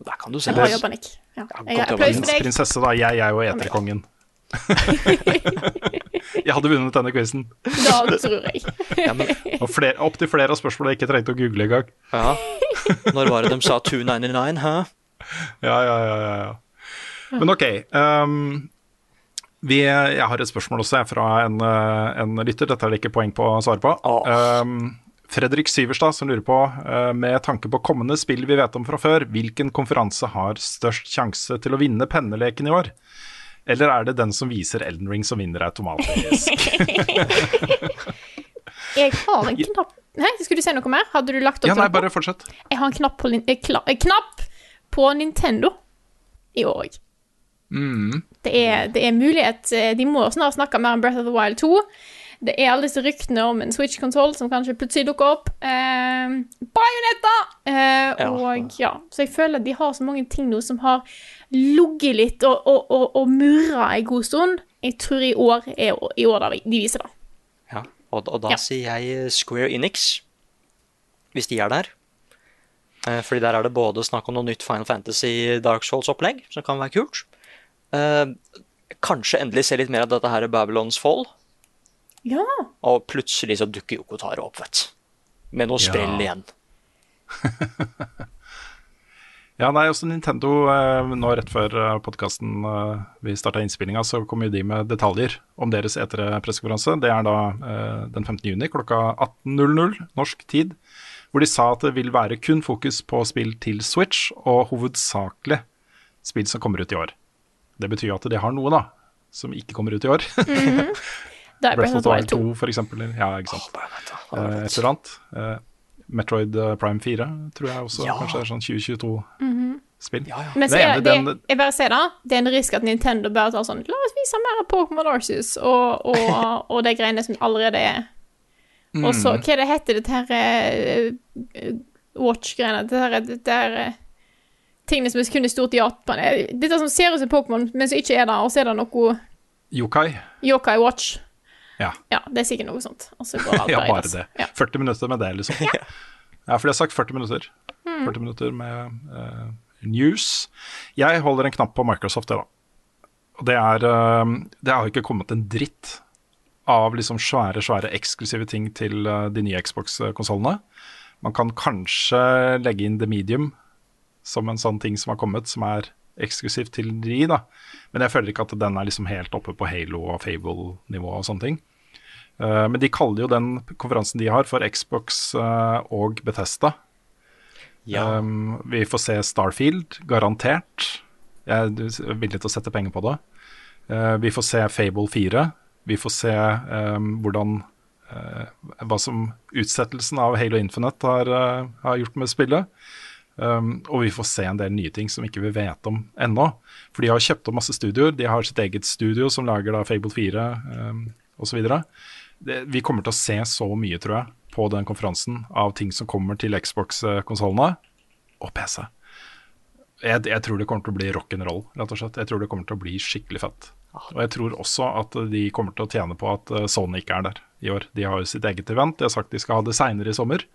Der kan du se. Bra jobba, Nick. Ja. Jeg for deg. prinsesse, da. Jeg er jo eterkongen. jeg hadde vunnet denne quizen. Da tror jeg. Ja, men, Og flere, opptil flere av spørsmålene jeg ikke trengte å google engang. ja. Når var det de sa 299, hæ? Ja, ja, ja, ja, ja. Men ok. ehm, vi, jeg har et spørsmål også fra en, eh, en lytter. Dette er det ikke poeng på å svare på. Oh. Um, Fredrik Syverstad som lurer på, uh, med tanke på kommende spill vi vet om fra før, hvilken konferanse har størst sjanse til å vinne penneleken i år? Eller er det den som viser Elden Ring som vinner automatisk? Jeg har en knapp Nei, skulle du si noe mer? Hadde du lagt opp ja, nei, bare fortsett. Jeg har en knapp på, eh, kla- knapp på Nintendo i år òg. Mm. Det, er- det er mulighet eh, De må snart snakke mer om Breath of the Wild 2. Det er alle disse ryktene om en Switch-konsoll som kanskje plutselig dukker opp. Eh, Bayonetta! Eh, Ja. og ja, Så jeg føler at de har så mange ting nå som har ligget litt og, og, og, og murra en god stund. Jeg tror i år er i år da de viser det. Ja. Og, og da Ja. sier jeg Square Enix, hvis de er der. Eh, fordi der er det både snakk om noe nytt Final Fantasy Dark Souls-opplegg, som kan være kult. Eh, kanskje endelig se litt mer av dette her Babylons Fall. Ja. Og plutselig så dukker Yoko Taro opp, vet du. Med noe Ja. sprell igjen. Ja, nei, også Nintendo, eh, nå rett før podkasten eh, vi starta innspillinga, så kom jo de med detaljer om deres etere-pressekonferanse. Det er da eh, den 15. juni klokka 18.00 norsk tid. Hvor de sa at det vil være kun fokus på spill til Switch, og hovedsakelig spill som kommer ut i år. Det betyr jo at de har noe, da, som ikke kommer ut i år. Mm -hmm. Breath of the Wild 2. 2, for eksempel. Ja, ikke sant. Oh, Eh, et eller annet. Eh, Metroid eh, Prime 4 tror jeg også Ja. kanskje er sånn 2022-spill. Ja, ja. Men så er det, den- jeg bare sier det, det er en risk at Nintendo bare tar sånn La oss vise mer Pokémon Arceus og, og, og de greiene som allerede er. Og så, Mm. hva er det heter dette her Watch-greiene? Dette her, det her tingene som er kun er stort i Japan. Eh, Dette som ser ut som Pokémon, men som ikke er det, og så er det noe Yokai. Yokai Watch. Ja. Ja, det er sikkert noe sånt. Altså, så ja, bare det. Ja. 40 minutter med det, liksom. Ja, for de har sagt 40 minutter. Mm. 40 minutter med uh, news. Jeg holder en knapp på Microsoft, det, da. Og det er uh, Det har ikke kommet en dritt av liksom svære, svære eksklusive ting til uh, de nye Xbox-konsollene. Man kan kanskje legge inn The Medium som en sånn ting som har kommet, som er eksklusivt til de, da. Men jeg føler ikke at den er liksom helt oppe på Halo og Fable-nivå og sånne ting. Uh, men de kaller jo den konferansen de har for Xbox uh, og Bethesda. Ja. Um, vi får se Starfield, garantert. Jeg er villig til å sette penger på det. Uh, vi får se Fable 4. Vi får se um, hvordan Hva som utsettelsen av Halo Infinite har, har gjort med spillet. Um, og vi får se en del nye ting som ikke vi vet om ennå. For de har kjøpt opp masse studioer. De har sitt eget studio som lager da Fable 4 um, osv. Vi kommer til å se så mye, tror jeg, på den konferansen av ting som kommer til Xbox-konsollene og PC. Jeg, jeg tror det kommer til å bli rock'n'roll, rett og slett. Jeg tror det kommer til å bli skikkelig fett. Og jeg tror også at de kommer til å tjene på at eh, Sony ikke er der i år. De har jo sitt eget event. De har sagt de skal ha det seinere i sommer.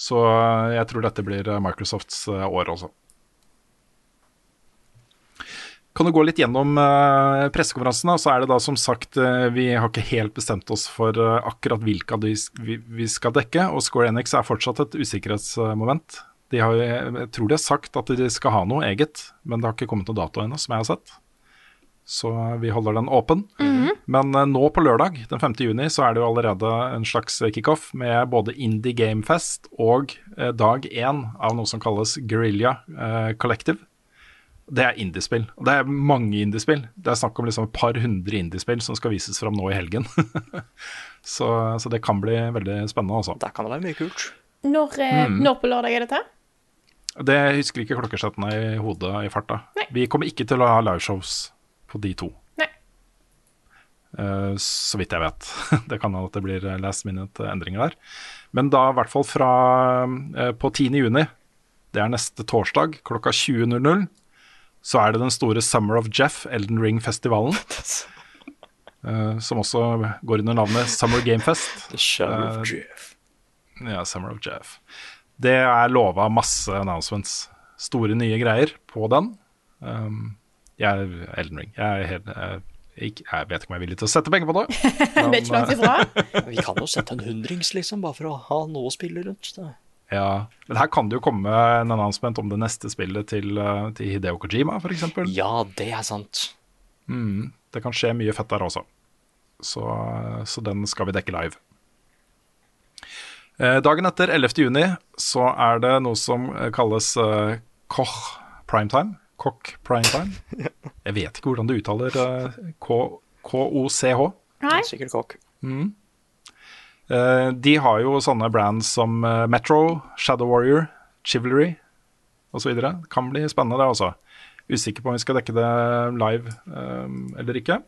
Så eh, jeg tror dette blir eh, Microsofts eh, år også. Kan du gå litt gjennom uh, pressekonferansen? Så er det da som sagt eh, Vi har ikke helt bestemt oss for eh, akkurat hvilke vi, skal dekke. Og Square Enix er fortsatt et usikkerhetsmoment. De har, jeg tror de har sagt at de skal ha noe eget, men det har ikke kommet noe dato ennå, som jeg har sett. Så vi holder den åpen. Men eh, nå på lørdag, den 5. juni, så er det jo allerede en slags kickoff med både Indie Game Fest og eh, dag én av noe som kalles Guerrilla eh, Collective. Det er indiespill. Og det er mange indiespill. Det er snakk om liksom et par hundre indiespill som skal vises fram nå i helgen. så, så det kan bli veldig spennende, altså. Det kan være mye kult. Når, eh, Mm. når på lørdag er dette? Det husker ikke klokkesettene i hodet i farta. Vi kommer ikke til å ha liveshows på de to. Nei. Uh, så vidt jeg vet. det kan hende at det blir last minute endringer der. Men da i hvert fall fra uh, på 10. juni, det er neste torsdag klokka 20.00, så er det den store Summer of Jeff, Elden Ring-festivalen. Uh, som også går under navnet Summer Game Fest. The Summer of Eh, Jeff. Ja, Summer of Jeff. Det er lova masse announcements. Store nye greier på den. Um, jeg er Elden Ring. Jeg, er helt, jeg, ikke- jeg vet ikke om jeg er villig til å sette penger på det. det er ikke langt ifra. Vi kan jo sette en hundrings, liksom, bare for å ha noe å spille rundt. Det. Ja, Men her kan det jo komme en announcement om det neste spillet til, uh, til Hideo Kojima, f.eks. Ja, det er sant. Mm, det kan skje mye fett der også. Så, så den skal vi dekke live. Eh, dagen etter, 11. juni, så er det noe som eh, kalles eh, Koch primetime. Koch primetime. Jeg vet ikke hvordan du uttaler eh, K- KOCH. Nei. Sikkert kokk. Mm. Eh, de har jo sånne brands som eh, Metro, Shadow Warrior, Chivalry osv. Kan bli spennende, det også. Usikker på om vi skal dekke det live eh, eller ikke.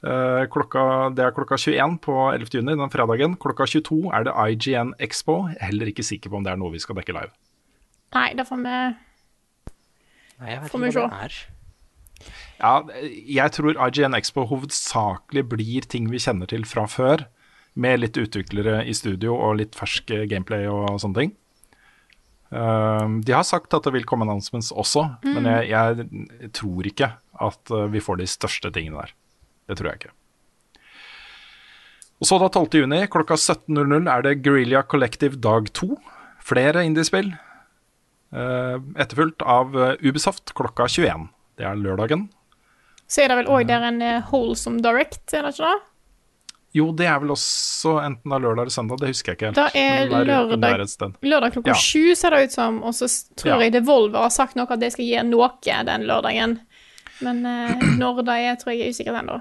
Eh, klokka, det er klokka 21 på 11. juni, den fredagen. Klokka 22 er det IGN Expo. Jeg er heller ikke sikker på om det er noe vi skal dekke live. Nei, da får vi Nei, jeg vet Får ikke hva det er. Ja, jeg tror IGN Expo hovedsakelig blir ting vi kjenner til fra før. med litt utviklere i studio og litt fersk gameplay og sånne ting. Eh, de har sagt at det vil komme announcements også, Mm. men jeg, jeg tror ikke at eh, vi får de største tingene der. Det tror jeg ikke. Og så da 12. juni klokka 17.00 er det Guerrilla Collective dag 2. Flere indiespill. Uh, etterfulgt av eh, Ubisoft klokka 21. Det er lørdagen. Så er det vel òg der en Holesome Wholesome Direct, er det ikke det? Jo, det er vel også enten det er lørdag eller søndag, det husker jeg ikke helt. Da er lørdag-. Lørdag klokka Ja. ser det ut som, og så tror Ja. jeg Devolver har sagt noe at det skal gi noe den lørdagen. Men eh, når det er, tror jeg er usikkert ennå.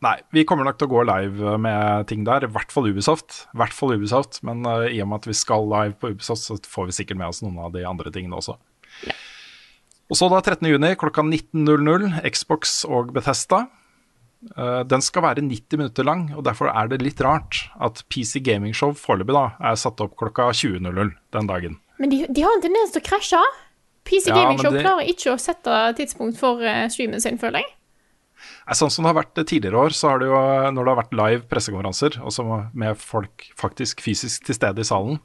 Nei, vi kommer nok til å gå live med ting der, i hvert fall Ubisoft. I hvert fall Ubisoft, Men uh, i og med at vi skal live på Ubisoft, så får vi sikkert med oss noen av de andre tingene også. Og så da 13. juni klokka 19.00, Xbox og Bethesda. Uh, den skal være 90 minutter lang, og derfor er det litt rart at PC Gaming Show foreløpig da er satt opp klokka 20.00 den dagen. Men de, de har en tendens til å krasje. PC Ja, Gaming Show det- klarer ikke å sette tidspunkt for eh, streamen sin, føler jeg. Sånn som det har vært tidligere år, så har det jo, når det har vært live pressekonferanser, også med folk faktisk fysisk til stede i salen,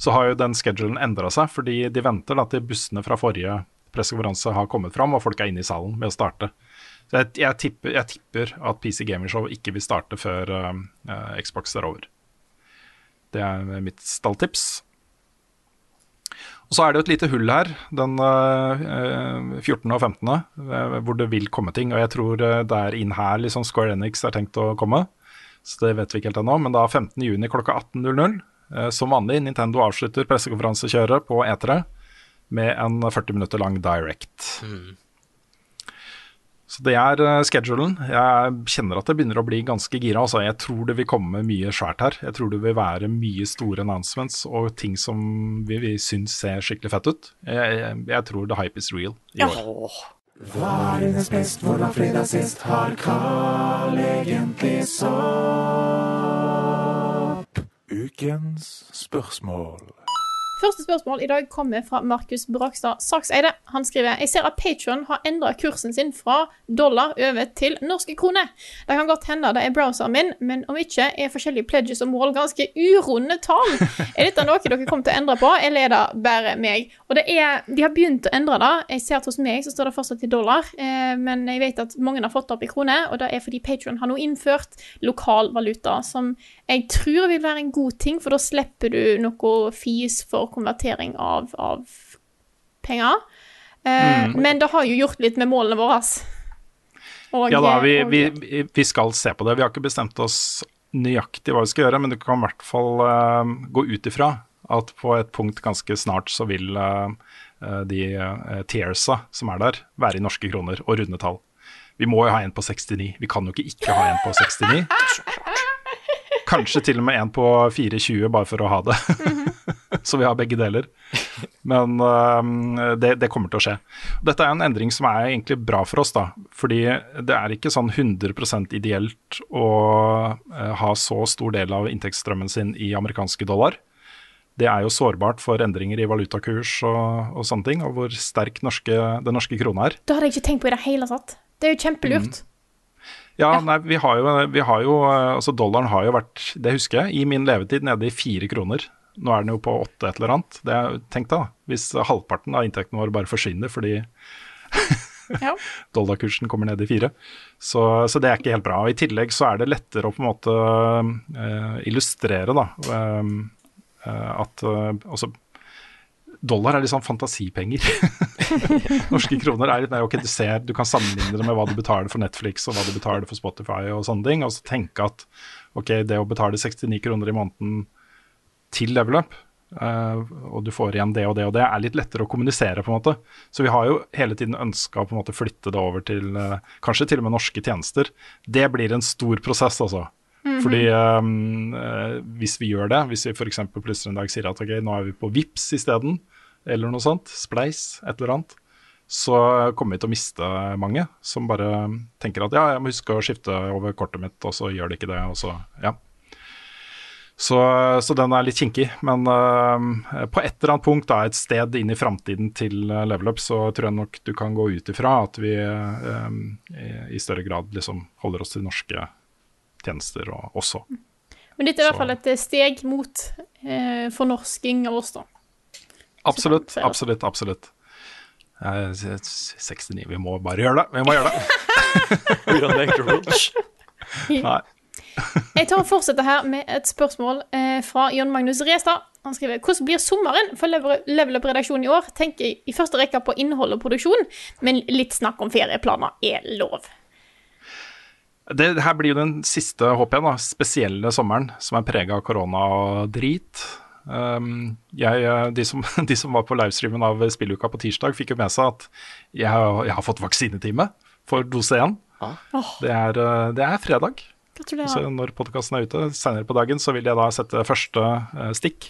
så har jo den schedulen endra seg, fordi de venter da til bussene fra forrige pressekonferanse har kommet fram, og folk er inne i salen med å starte. Så jeg, jeg, tipper, jeg tipper at PC Gaming Show ikke vil starte før uh, Xbox er over. Det er mitt stalltips. Og så er det jo et lite hull her, den eh, 14. og 15., eh, hvor det vil komme ting. Og jeg tror eh, det er inn her liksom Square Enix er tenkt å komme. Så det vet vi ikke helt ennå. Men da 15. juni klokka 18.00, eh, som vanlig, Nintendo avslutter pressekonferansekjøret på E3 med en 40 minutter lang direct. Så det er uh, schedulen. Jeg kjenner at det begynner å bli ganske gira. Altså. Jeg tror det vil komme mye svært her. Jeg tror det vil være mye store announcements og ting som vi, vi syns ser skikkelig fett ut. Jeg, jeg, jeg tror the hype is real i år. Hva er dines best, hvor var fredag sist? Har Carl egentlig sopp? Ukens spørsmål. Første spørsmål i dag kommer fra Markus Brakstad Sakseide. Han skriver Jeg ser at Patron har endra kursen sin fra dollar over til norske kroner. Det kan godt hende det er browseren min, men om ikke er forskjellige pledges og mål ganske urunde tall. Er dette noe dere kommer til å endre på, eller er det bare meg? Og det er, De har begynt å endre det. Jeg ser at hos meg så står det fortsatt i dollar, eh, men jeg vet at mange har fått det opp i kroner, og det er fordi Patron har nå innført lokal valuta, som jeg tror vil være en god ting, for da slipper du noe fis for konvertering av, av penger. Eh, Mm. Men det har jo gjort litt med målene våre. Og, Ja da, vi, og- vi, vi skal se på det. Vi har ikke bestemt oss nøyaktig hva vi skal gjøre, men du kan i hvert fall uh, gå ut ifra at på et punkt ganske snart så vil eh, eh, de uh, tiersa som er der, være i norske kroner og runde tall. Vi må jo ha en på 69. Vi kan jo ikke ikke ha en på 69. Kanskje til og med en på 420, bare for å ha det. så vi har begge deler. Men uh, det, det kommer til å skje. Dette er en endring som er egentlig bra for oss, da. Fordi det er ikke sånn 100 ideelt å uh, ha så stor del av inntektsstrømmen sin i amerikanske dollar. Det er jo sårbart for endringer i valutakurs og, og sånne ting, og hvor sterk norske, den norske krona er. Det hadde jeg ikke tenkt på i det hele tatt. Det er jo kjempelurt. Ja, nei, vi har jo, vi har jo Altså dollaren har jo vært, det husker jeg, i min levetid nede i fire kroner. Nå er den jo på åtte et eller annet. Det tenk da, hvis halvparten av inntekten vår bare forsvinner fordi Ja. dollarkursen kommer ned i fire. Så, så det er ikke helt bra. Og I tillegg så er det lettere å på en måte eh, illustrere da, eh, eh, at altså, dollar er litt sånn fantasipenger. Norske kroner er litt mer ok, du ser, du kan sammenligne det med hva du betaler for Netflix og hva du betaler for Spotify og sånne ting, og så tenke at ok, det å betale 69 kroner i måneden til level up, uh, og du får igjen det og det og det, er litt lettere å kommunisere, på en måte. Så vi har jo hele tiden ønska å på en måte flytte det over til uh, kanskje til og med norske tjenester. Det blir en stor prosess, altså. Mhm. Fordi eh, hvis vi gjør det, hvis vi f.eks. plutselig en dag sier at ok, nå er vi på VIPS isteden, eller noe sånt, Spleis, et eller annet, så kommer vi til å miste mange som bare tenker at ja, jeg må huske å skifte over kortet mitt, og så gjør de ikke det, og så ja. Så, så den er litt kinkig. Men uh, på et eller annet punkt, da, et sted inn i framtiden til eh, level up, så tror jeg nok du kan gå ut ifra at vi uh, i, i større grad liksom holder oss til norske tjenester og, også. Men dette er i hvert fall et steg mot uh, fornorsking av oss, da. Absolutt, Så- absolutt, absolutt. Eh, 69, vi må bare gjøre det. Vi må gjøre det. Nei. Jeg tar og fortsetter her med et spørsmål eh, fra Jon Magnus Restad. Han skriver hvordan blir sommeren for Level Up-redaksjonen i år? Tenker i første rekke på innhold og produksjon, men litt snakk om ferieplaner er lov. Det her blir jo den siste, håper jeg, da, spesielle sommeren som er prega av korona og drit. Um, jeg, eh, de, som, de som var på livestreamen av spilluka på tirsdag, fikk jo med seg at jeg, har- jeg har fått vaksinetime for dose 1. Ah. Det, er, eh, det er fredag. Så når podkasten er ute senere på dagen, så vil jeg da sette første eh, stikk.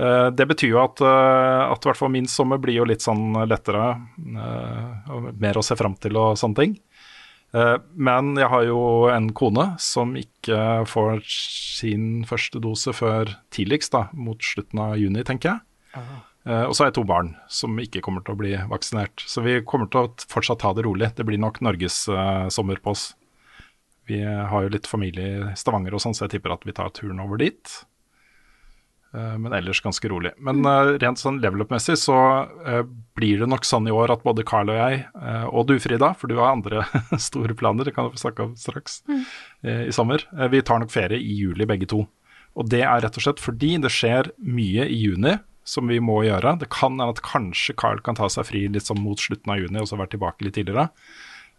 Eh, det betyr jo at, at hvert fall min sommer blir jo litt sånn lettere. eh, og mer å se fram til og sånne ting. Eh, men jeg har jo en kone som ikke får sin første dose før tidligst, da, mot slutten av juni, tenker jeg. Aha. og så har jeg to barn som ikke kommer til å bli vaksinert. Så vi kommer til å fortsatt ta det rolig. Det blir nok Norges eh, sommer på oss. Vi har jo litt familie i Stavanger og sånn, så jeg tipper at vi tar turen over dit. Eh, Men ellers ganske rolig. Men eh, rent sånn level up-messig så eh, blir det nok sånn i år at både Carl og jeg, og du Frida, for du har andre store planer, det kan vi snakke om straks, eh, i sommer, vi tar nok ferie i juli begge to. Og det er rett og slett fordi det skjer mye i juni som vi må gjøre. Det kan hende at kanskje Carl kan ta seg fri litt sånn mot slutten av juni og så være tilbake litt tidligere.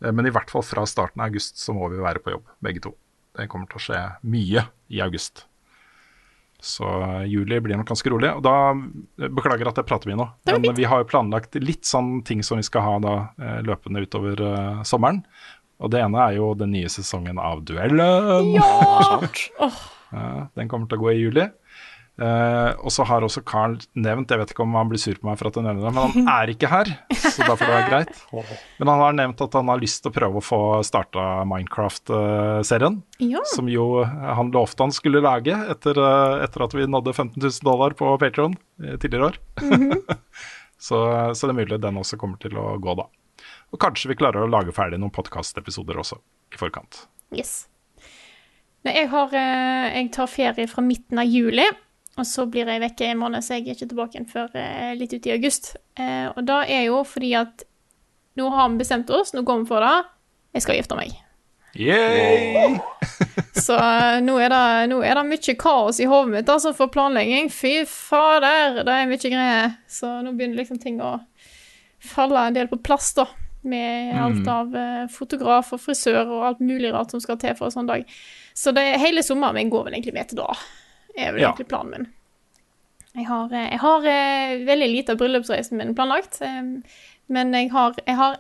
Men i hvert fall fra starten av august så må vi være på jobb, begge to. Det kommer til å skje mye i august. Så eh, juli blir nok ganske rolig. Og da eh, Beklager at jeg prater mye nå, men vi har jo planlagt litt sånn ting som vi skal ha da eh, løpende utover uh, sommeren. Og det ene er jo den nye sesongen av Duellen. Ja! Ja, den kommer til å gå i juli. Eh, og så har også Carl nevnt, jeg vet ikke om han blir sur på meg for at jeg nevner det, men han er ikke her, så da får det være greit. Men han har nevnt at han har lyst til å prøve å få starta Minecraft-serien. Ja. Som jo han lovte han skulle lage etter, eh, etter at vi nådde 15 000 dollar på Patron tidligere år. så, så det er mulig den også kommer til å gå, da. Og kanskje vi klarer å lage ferdig noen podkastepisoder også i forkant. Yes. Jeg, har, eh, jeg tar ferie fra midten av juli, og så blir jeg vekke en måned, så jeg er ikke tilbake igjen før eh, litt ut i august. Eh, og da er jo fordi at nå har vi bestemt oss, nå går vi for det. Jeg skal gifte meg. Yay! Så eh, nå er, det, nå er det mye kaos i hodet mitt altså, for planlegging. Fy fader, det er mye greier. Så nå begynner liksom ting å falle en del på plass, da. Med alt av eh, fotograf og frisør og alt mulig rart som skal til for en sånn dag. Så det, hele sommeren min går vel egentlig med til da. Er vel Ja. egentlig planen min. Jeg har, eh, jeg har eh, veldig lite av bryllupsreisen min planlagt, eh, men jeg har,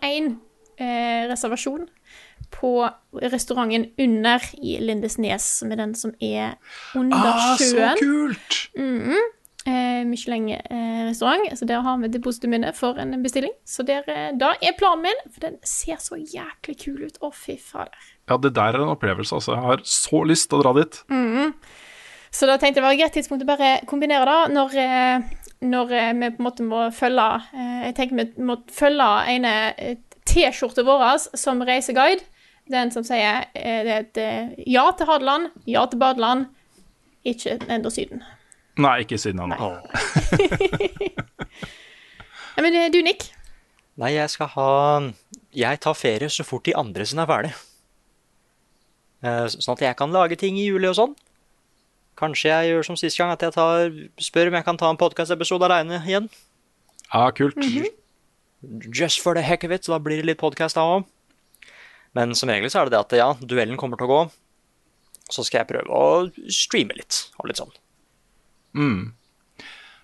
én eh, reservasjon på restauranten under i Lindesnes, som er den som er under Ah, så sjøen. kult! Eh, Michelin-restaurant, så der har vi depositum inne for en bestilling. Så der, eh, da er planen min, for den ser så jæklig kul ut. Å, fy fader. Ja, det der er en opplevelse, altså. Jeg har så lyst til å dra dit. Så da tenkte jeg det var et greit tidspunkt å bare kombinere det, når, eh, når eh, vi på en måte må følge eh, Jeg tenker vi må følge ene T-skjorta vår som reiseguide. Den som sier det er et ja til Hadeland, ja til badeland, ikke enda Syden. Nei, ikke Syden ennå. Men du, Nick? Nei, jeg skal ha Jeg tar ferie så fort de andre sine er ferdig. Eh, Sånn at jeg kan lage ting i juli og sånn. Kanskje jeg gjør som sist gang, at jeg tar, spør om jeg kan ta en podkastepisode aleine igjen. Ja, kult. Just for the heck of it, så da blir det litt podkast da òg. Men som regel så er det det at ja, duellen kommer til å gå. Så skal jeg prøve å streame litt, og litt sånn. Mm.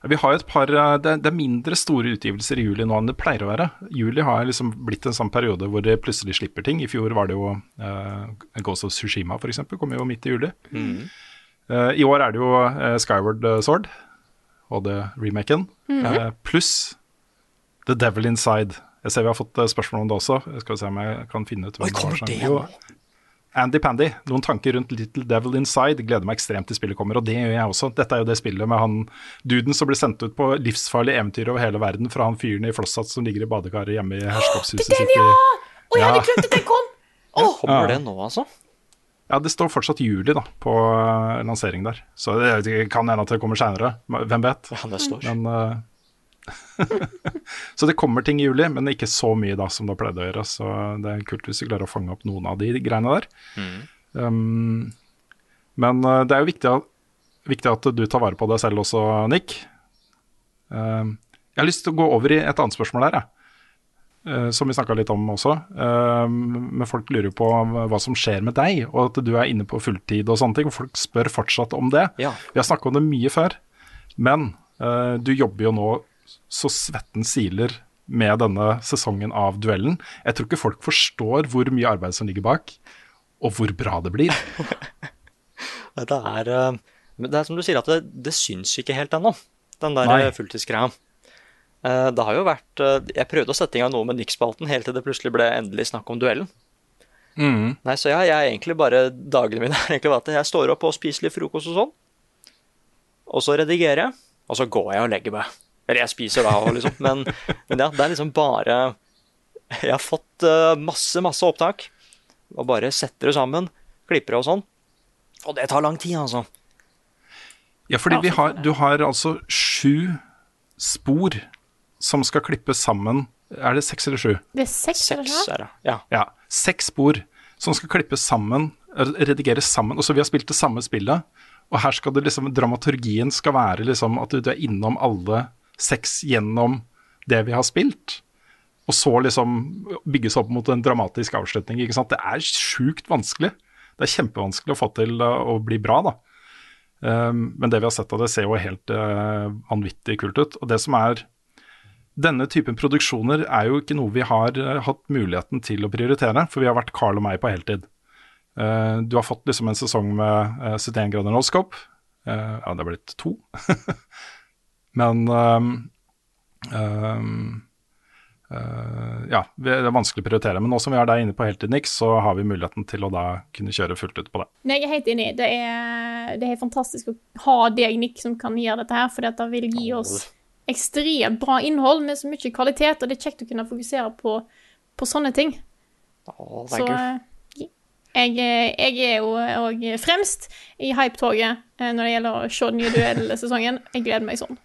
Vi har jo et par eh, det, er mindre store utgivelser i juli nå enn det pleier å være. Juli har liksom blitt en sånn periode hvor det plutselig slipper ting. I fjor var det jo uh, Ghost of Sushima, for eksempel, kom jo midt i juli. Eh, I år er det jo eh, Skyward Sword og det remaken, -hmm. pluss The Devil Inside. Jeg ser vi har fått eh, spørsmål om det også. Jeg skal se om jeg kan finne ut hvem Oi, kommer det nå? Andy Pandy, noen tanker rundt Little Devil Inside. Gleder meg ekstremt til spillet kommer, og det gjør jeg også. Dette er jo det spillet med han duden som blir sendt ut på livsfarlige eventyr over hele verden fra han fyren i flosshatt som ligger i badekaret hjemme i herskapshuset sitt. ja! Å, jeg hadde Ja. glemt at den kom! Kommer Ja. det nå, altså? Ja, det står fortsatt juli da, på uh, lansering der. Så det kan hende at det kommer seinere. Hvem vet? Ja, det står. Men, uh, så det kommer ting i juli, men ikke så mye da som det pleid å gjøre. Så det er kult hvis vi klarer å fange opp noen av de greiene der. Um, men uh, det er jo viktig, at- viktig at du tar vare på deg selv også, Nick. Um, jeg har lyst til å gå over i et annet spørsmål. Eh, som vi snakka litt om også. Eh, men folk lurer jo på hva som skjer med deg, og at du er inne på fulltid og sånne ting. Og folk spør fortsatt om det. Ja. Vi har snakka om det mye før, men eh, du jobber jo nå så svetten siler med denne sesongen av duellen. Jeg tror ikke folk forstår hvor mye arbeid som ligger bak, og hvor bra det blir. Det er, eh, det er som du sier, at det, det syns ikke helt ennå, den der eh, fulltidsgreia. Eh, Det har jo vært eh, Jeg prøvde å sette i gang noe med Nick-spalten helt til det plutselig ble endelig snakk om duellen. Nei, Så jeg, jeg er egentlig bare Dagene mine er egentlig bare at jeg står opp og spiser litt frokost og sånn. Og så redigerer jeg, og så går jeg og legger meg. Eller jeg spiser da òg, liksom. Men, men ja, det er liksom bare Jeg har fått eh, masse, masse opptak. Og bare setter det sammen, klipper det og sånn. Og det tar lang tid, altså. Ja, fordi vi har, du har altså sju spor som skal klippes sammen. Er det seks eller sju? Det er seks, Seks er det. Ja. Ja, seks spor som skal klippes sammen, eh, redigeres sammen. Og så vi har spilt det samme spillet, og her skal det liksom, dramaturgien skal være liksom at du er innom alle seks gjennom det vi har spilt. Og så liksom bygges opp mot en dramatisk avslutning. ikke sant? Det er sjukt vanskelig. Det er kjempevanskelig å få til uh, å bli bra, da. Um, men det vi har sett av det, ser jo helt uh, vanvittig kult ut. Og det som er denne typen produksjoner er jo ikke noe vi har eh, hatt muligheten til å prioritere, for vi har vært Carl og meg på heltid. Eh, du har fått liksom en sesong med uh, 71 grader. Eh, ja, det har blitt to. Men um, um, Uh, ja, det er vanskelig å prioritere. Men nå som vi har deg inne på heltid, Nick, så har vi muligheten til å da kunne kjøre fullt ut på det. Nei, jeg er helt enig. Det er, det er fantastisk å ha deg, Nick, som kan gjøre dette her, for dette vil gi oss ekstremt bra innhold med så mye kvalitet, og det er kjekt å kunne fokusere på, på sånne ting. Oh, Så eh, jeg, jeg er jo òg fremst i hypetoget eh, når det gjelder å se den nye duellsesongen. Jeg gleder meg sånn.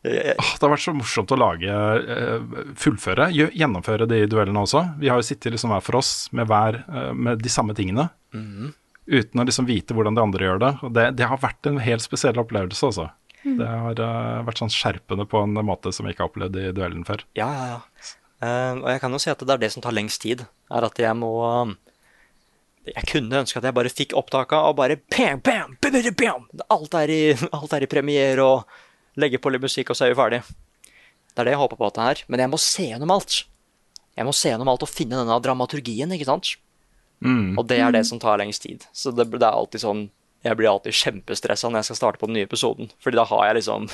Det har vært så morsomt å lage, eh, fullføre, gjennomføre de duellene også. Vi har jo sittet liksom hver for oss med, hver, med de samme tingene, uten å liksom vite hvordan de andre gjør det. Og det, det har vært en helt spesiell opplevelse, altså. Det har uh, vært sånn skjerpende på en måte som jeg ikke har opplevd i duellen før. Ja, ja, ja. Uh, og jeg kan jo si at det er det som tar lengst tid, er at jeg må um, Jeg kunne ønske at jeg bare fikk opptaka og bare bam, bam, bam, bam, bam. Alt, er i, alt er i premiere og legge på litt musikk, og så er vi ferdig. Det er det jeg håper på at det er. Men jeg må se gjennom alt. Jeg må se gjennom alt og finne denne dramaturgien, ikke sant? Og det er det som tar lengst tid. Så det, det er alltid sånn Jeg blir alltid kjempestressa når jeg skal starte på den nye episoden, Fordi da har jeg liksom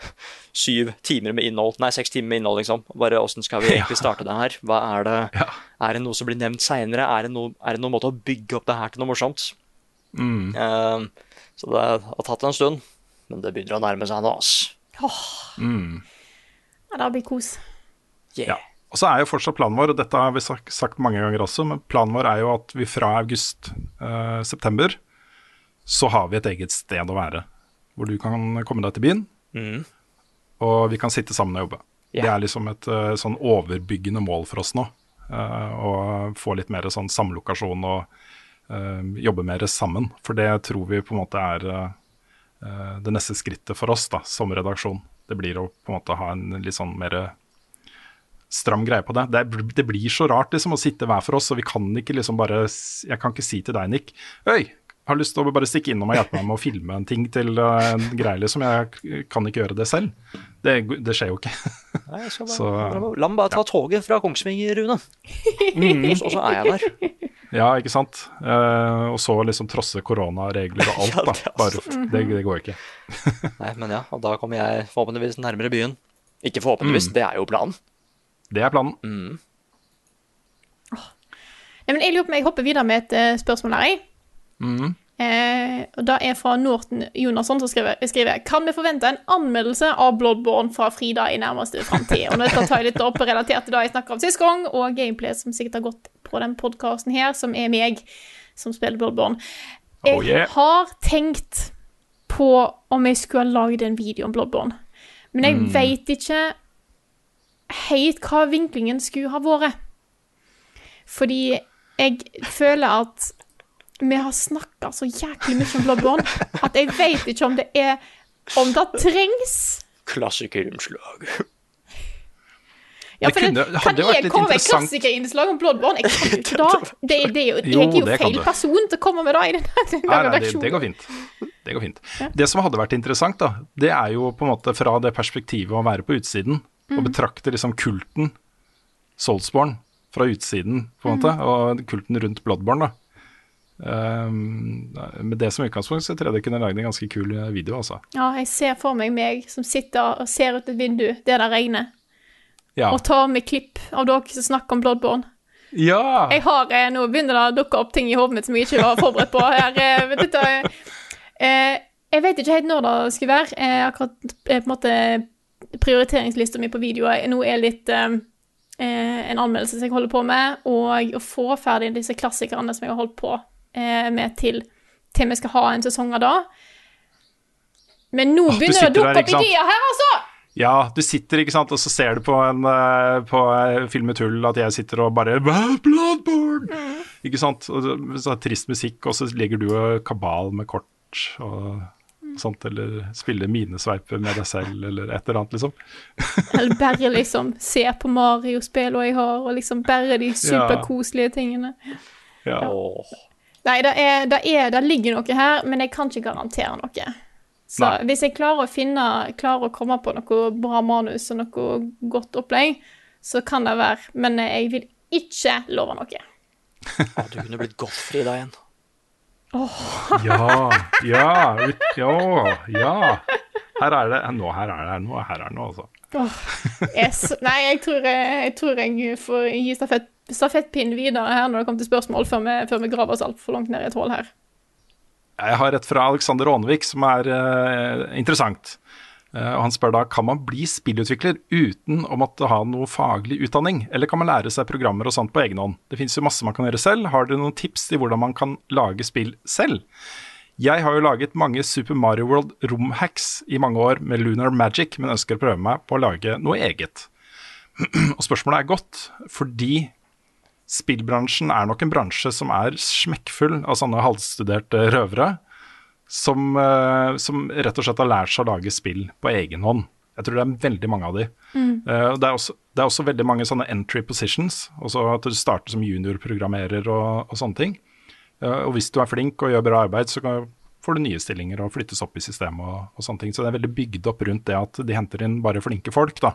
syv timer med innhold, nei, seks timer med innhold, liksom. Bare åssen skal vi egentlig starte det her? Hva Er det Ja. Er det noe som blir nevnt seinere? Er, det noe- er det noen måte å bygge opp det her til noe morsomt? Eh, så det har tatt en stund, men det begynner å nærme seg nå, ass. Ja, det blir kos. Yeah. Ja. Og så er jo fortsatt planen vår, og dette har vi sagt, mange ganger også, men planen vår er jo at vi fra august-september så har vi et eget sted å være. Hvor du kan komme deg til byen, mm. og vi kan sitte sammen og jobbe. Yeah. Det er liksom et eh, sånn overbyggende mål for oss nå. eh, Å få litt mer sånn samlokasjon og eh, jobbe mer sammen. For det tror vi på en måte er det neste skrittet for oss da, som redaksjon. Det blir å på en måte ha en litt sånn mer stram greie på det. det. Det blir så rart liksom å sitte hver for oss, og vi kan ikke liksom bare Jeg kan ikke si til deg, Nick Øy, har lyst til å bare stikke innom og hjelpe meg med å filme en ting til eh, en greie, liksom. Jeg kan ikke gjøre det selv. Det, det skjer jo ikke. Nei, jeg skal bare, Så- La meg bare ta toget fra Kongsvinger, Rune. så, og så er jeg der. Ja, ikke sant. Uh, og så liksom trosse koronaregler og alt, Ja, det da. Bare, altså- det, det går ikke. Nei, men ja, og da kommer jeg forhåpentligvis nærmere byen. Ikke forhåpentligvis, det er jo planen. Det er planen. Nei, men jeg lurer på om jeg hopper videre med et uh, spørsmål her, jeg. Mhm. Eh, og Da er fra Norton Jonasson som skriver, skriver Kan vi forvente en anmeldelse av Bloodborne fra Frida i nærmeste framtid? Og nå tar jeg litt opp relatert til det jeg snakka om sist gang, og gameplay som sikkert har gått på den podkasten her, som er meg som spiller Bloodborne. Jeg Oh, yeah. har tenkt på om jeg skulle ha lagd en video om Bloodborne. Men jeg Mm. vet ikke helt hva vinklingen skulle ha vært. Fordi jeg føler at vi har snakka så jæklig mye om Bloodborne at jeg vet ikke om det er Om det trengs. Klassikerinnslag. Ja, Det kunne- det, det kan jo jeg komme med klassikerinnslag om Bloodborne? Jeg kan ikke da. Det, det er jo, jeg Jo, er jo det feil person til å komme med det i denne, denne Nei, nei, det, det går fint. Det går fint. Det som hadde vært interessant, da, det er jo på en måte fra det perspektivet å være på utsiden og Mhm. betrakte liksom kulten Soulsborne fra utsiden, på en måte, og kulten rundt Bloodborne, da. Um, med det som utgangspunkt så tror jeg det kunne lagd en ganske kul eh, video, altså. Ja, jeg ser for meg meg som sitter og ser ut et vindu der det regner, Ja. og tar med klipp av dere som snakker om Bloodborne. ja. Jeg har, eh, Nå begynner det å dukke opp ting i hodet mitt som jeg ikke var forberedt på. her. Dette, eh, eh, jeg vet ikke helt når det skulle være. Eh, akkurat på en måte prioriteringslista mi på videoer nå er litt eh, en anmeldelse som jeg holder på med, og å få ferdig disse klassikerne som jeg har holdt på eh, med til, til vi skal ha en sesong av det. Men nå begynner det å dukke opp ikke sant? ideer her, altså! Ja, du sitter, ikke sant, og så ser du på en eh, på eh, film tull at jeg sitter og bare Bloodborne! Bloodborne! Ikke sant? Og så, trist musikk, og så ligger du og kabal med kort og sånt, eller spiller minesveiper med deg selv, eller et eller annet, liksom. Eller bare liksom se på Mario-spillene jeg har, og liksom bare de superkoselige tingene. Ja. Nei, det, er, det, er, det ligger noe her, men jeg kan ikke garantere noe. Så Nei. hvis jeg klarer å finne, klarer å komme på noe bra manus og noe godt opplegg, så kan det være. Men jeg vil ikke love noe. Å, du kunne blitt Godfrey da igjen. Ja, ja, ut- ja, ja. Her er det nå, her er det noe, her er det noe, altså. Yes. Nei, jeg tror jeg, jeg, tror jeg får gi stafett, stafettpinnen videre her når det kommer til spørsmål, før vi, før vi graver oss altfor langt ned i et hull her. Jeg har et fra Alexander Ånevik som er uh, interessant. Uh, og Han spør da kan man bli spillutvikler uten å måtte ha noe faglig utdanning, eller kan man lære seg programmer og sånt på egen hånd? Det finnes jo masse man kan gjøre selv. Har dere noen tips til hvordan man kan lage spill selv? Jeg har jo laget mange Super Mario World romhacks i mange år med Lunar Magic, men ønsker å prøve meg på å lage noe eget. og spørsmålet er godt, fordi spillbransjen er nok en bransje som er smekkfull av sånne halvstuderte røvere som, eh, som rett og slett har lært seg å lage spill på egen hånd. Jeg tror det er veldig mange av de. Mm. det, er også, det er også veldig mange sånne entry positions, også at du starter som juniorprogrammerer og, og sånne ting. Og hvis du er flink og gjør bra arbeid, så får du nye stillinger og flyttes opp i systemet og, og sånne ting. Så det er veldig bygd opp rundt det at de henter inn bare flinke folk, da.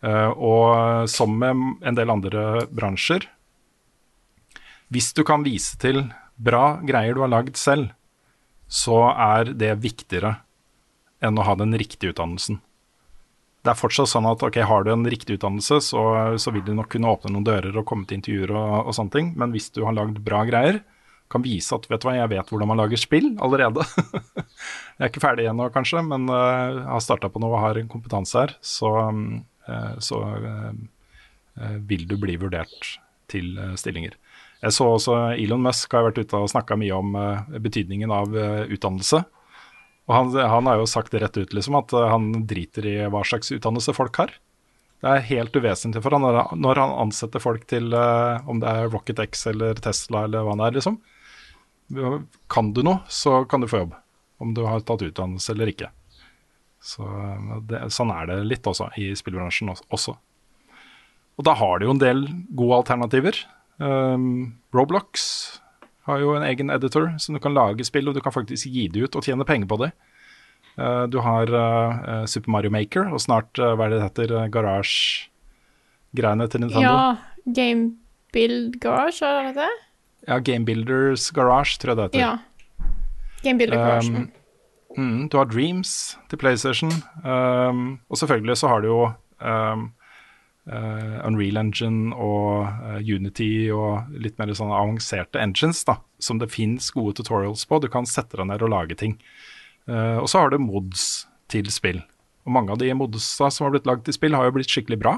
Eh, og som med en del andre bransjer, hvis du kan vise til bra greier du har lagd selv, så er det viktigere enn å ha den riktige utdannelsen. Det er fortsatt sånn at ok, har du en riktig utdannelse, så, så vil du nok kunne åpne noen dører og komme til intervjuer og, og sånne ting, men hvis du har lagd bra greier, kan vise at vet du hva, jeg vet hvordan man lager spill allerede. jeg er ikke ferdig ennå, kanskje, men uh, har starta på noe og har en kompetanse her, så, uh, så uh, vil du bli vurdert til stillinger. Jeg så også Elon Musk har vært ute og snakka mye om betydningen av utdannelse. Og han, han har jo sagt det rett ut, liksom, at han driter i hva slags utdannelse folk har. Det er helt uvesentlig for han når, han- ansetter folk til om det er Rocket X eller Tesla eller hva det er, liksom. Kan du noe, så kan du få jobb. Om du har tatt utdannelse eller ikke. Så det, Sånn er det litt også i spillbransjen også-. Og da har du jo en del gode alternativer. Um, Roblox har jo en egen editor som du kan lage spill, og du kan faktisk gi det ut og tjene penger på det. Uh, du har uh, Super Mario Maker, og snart, uh, hva er det det heter, garasjegreiene til Nintendo. Ja, Game Build Garage, er det det? Ja, Game Builders Garage, tror jeg det heter. Ja. Game Builder Garage. Um, mm, du har Dreams til PlayStation, um, og selvfølgelig så har du jo um, uh, Unreal Engine og uh, Unity og litt mer sånn avanserte engines da, som det fins gode tutorials på. Du kan sette deg ned og lage ting. Uh, og så har du mods til spill. Og mange av de modsa som har blitt lagd til spill, har jo blitt skikkelig bra.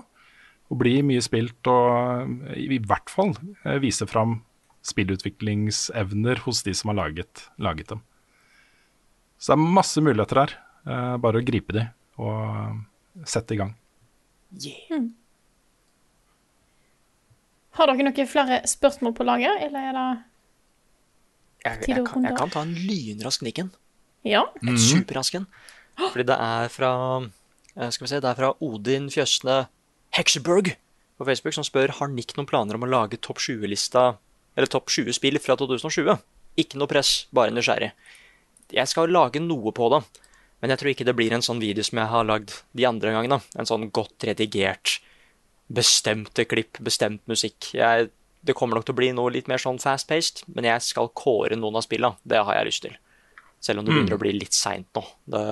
Og blir mye spilt og i hvert fall viser fram spillutviklingsevner hos de som har laget, laget dem. Så det er masse muligheter her. Eh, bare å gripe de og sette i gang. Yeah. Har dere noen flere spørsmål på lager, eller er det Jeg, Tid jeg, kan, jeg kan ta en lynrask nikken. Ja? En superrask en. Fordi det er fra eh, Skal vi se, det er fra Odin Fjøsne Hekseberg på Facebook som spør har Nick noen planer om å lage topp 20-lista Eller topp 20 spill fra 2020. Ikke noe press, bare nysgjerrig. Jeg skal lage noe på det, men jeg tror ikke det blir en sånn video som jeg har lagd de andre gangene. En sånn godt redigert, bestemte klipp, bestemt musikk. Jeg, det kommer nok til å bli noe litt mer sånn fast-paced, men jeg skal kåre noen av spillene. Det har jeg lyst til. Selv om det begynner å bli litt seint nå. Det,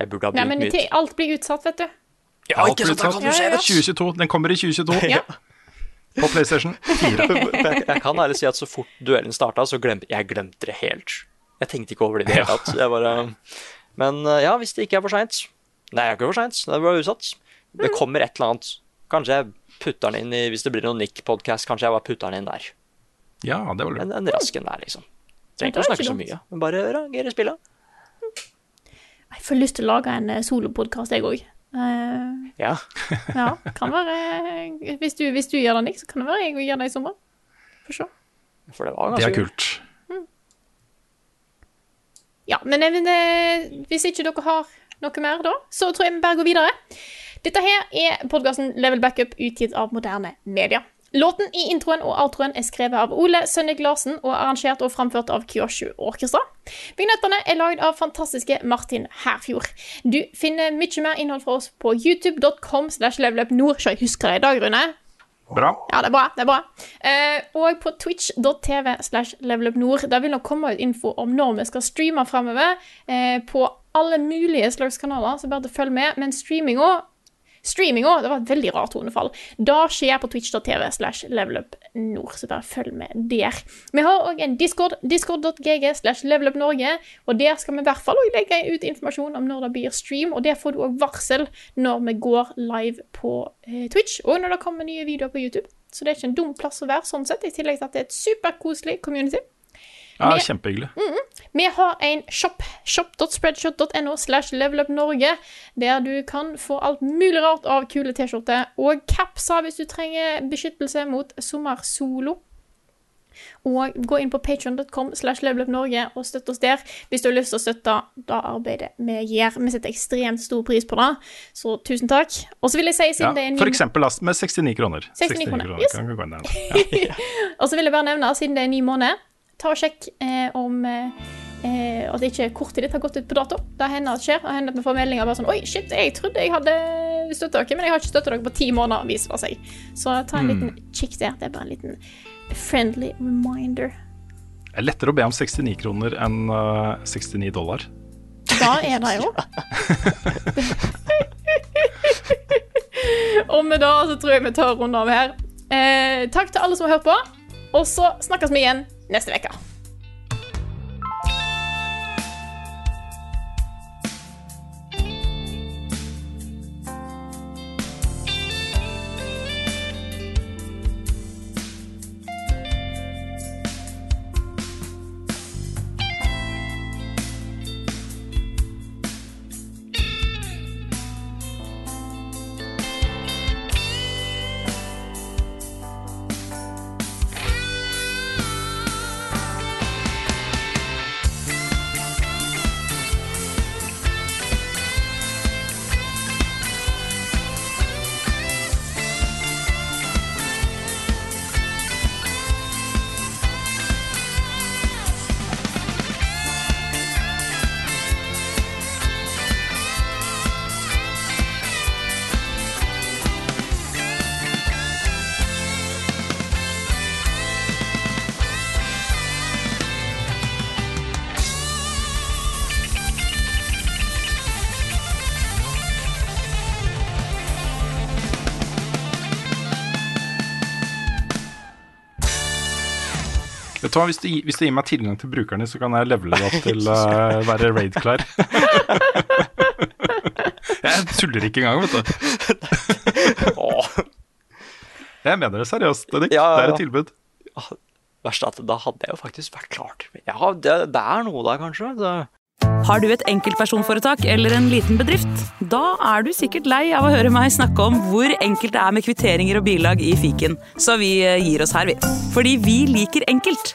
jeg burde ha Nei, begynt men mye alt blir utsatt, vet du. Ja, sånn, kan du se, vet du. 2022. Den kommer i 2022 Ja. på PlayStation 4. jeg, jeg kan ærlig si at så fort duellen starta, så glemte jeg glemte det helt. Jeg tenkte ikke over det i det hele tatt. Jeg bare, men eh, ja, hvis det ikke er for seint Nei, det er ikke for seint. Det er bare utsatt. Det kommer et eller annet. Kanskje jeg putter den inn i Hvis det blir noen Nick-podkast, kanskje jeg bare putter den inn der. Ja, det var lurt. En, en rask en der, liksom. Trenger ikke å snakke så mye, men bare rangere i. Jeg får lyst til å lage en eh, solopodkast, jeg òg. Ja. ja, kan være hvis du, hvis du gjør det, Nick, så kan det være jeg gjør det i sommer. Få se. For det var Det er kult. Ja, men, eh, men eh, hvis ikke dere har noe mer da, så tror jeg vi bare går videre. Dette her er podkasten Level Backup utgitt av moderne media. Låten i introen og outroen er skrevet av Ole Sønnik Larsen og arrangert og framført av Kyoshu Orkestra. Vignettene er lagd av fantastiske Martin Herfjord. Du finner mye mer innhold fra oss på youtube.com slash levelupnord. Så jeg husker det i dag, Rune. Bra. Ja, det er bra. det er bra. Eh, og på twitch.tv slash levelupnord. Der vil nok komme ut info om når vi skal streame framover. Eh, på alle mulige slags kanaler, så bare følg med. Men streaminga Streaminga, det var et veldig rart tonefall. Da skjer på twitch.tv slash levelupnord, så bare følg med der. Vi har òg en discord, discord.gg slash levelupnorge, og der skal vi i hvert fall også legge ut informasjon om når det blir stream, og der får du òg varsel når vi går live på eh, Twitch, og når det kommer nye videoer på YouTube. Så det er ikke en dum plass å være sånn sett, i tillegg til at det er et superkoselig community. Ja, vi, Kjempehyggelig. Vi har en shop, shop.spreadshot.no slash levelupnorge, der du kan få alt mulig rart av kule T-skjorter og capser hvis du trenger beskyttelse mot sommersolo. Og gå inn på patreon.com slash levelupnorge og støtt oss der hvis du har lyst til å støtte det arbeidet vi gjør. Vi setter ekstremt stor pris på det, så tusen takk. Og så vil jeg si, Ja, det er en for eksempel last med 69 kroner. 69 kroner, yes. Kan gå. Ja. Og så vil jeg bare nevne, siden det er en ny måned, ta og sjekk eh, om eh, eh, at ikke kortet ditt har gått ut på dato. Det hender at skjer. Det hender at vi får meldinger bare sånn Oi, shit, jeg trodde jeg hadde støtta dere, men jeg har ikke støtta dere på ti måneder, viser det seg. Så ta en liten kikk der. Det er bare en liten friendly reminder. Det er lettere å be om 69 kroner enn eh, 69 dollar. Da er det jo. Og med det så tror jeg vi tar runde av her. Eh, takk til alle som har hørt på, og så snakkes vi igjen neste uke. Vet du hva, hvis du, hvis du gir meg tilgang til brukerne, så kan jeg levele det opp til å være raid-klar. jeg tuller ikke engang, vet du. Jeg mener det seriøst, Edik. Ja, ja, Det er et tilbud. verst at da hadde jeg jo faktisk vært klart. Ja, det, det er noe der, kanskje. Det, Har du et enkeltpersonforetak eller en liten bedrift? Da er du sikkert lei av å høre meg snakke om hvor enkelt det er med kvitteringer og bilag i fiken, så vi eh, gir oss her, vi. Fordi vi liker enkelt.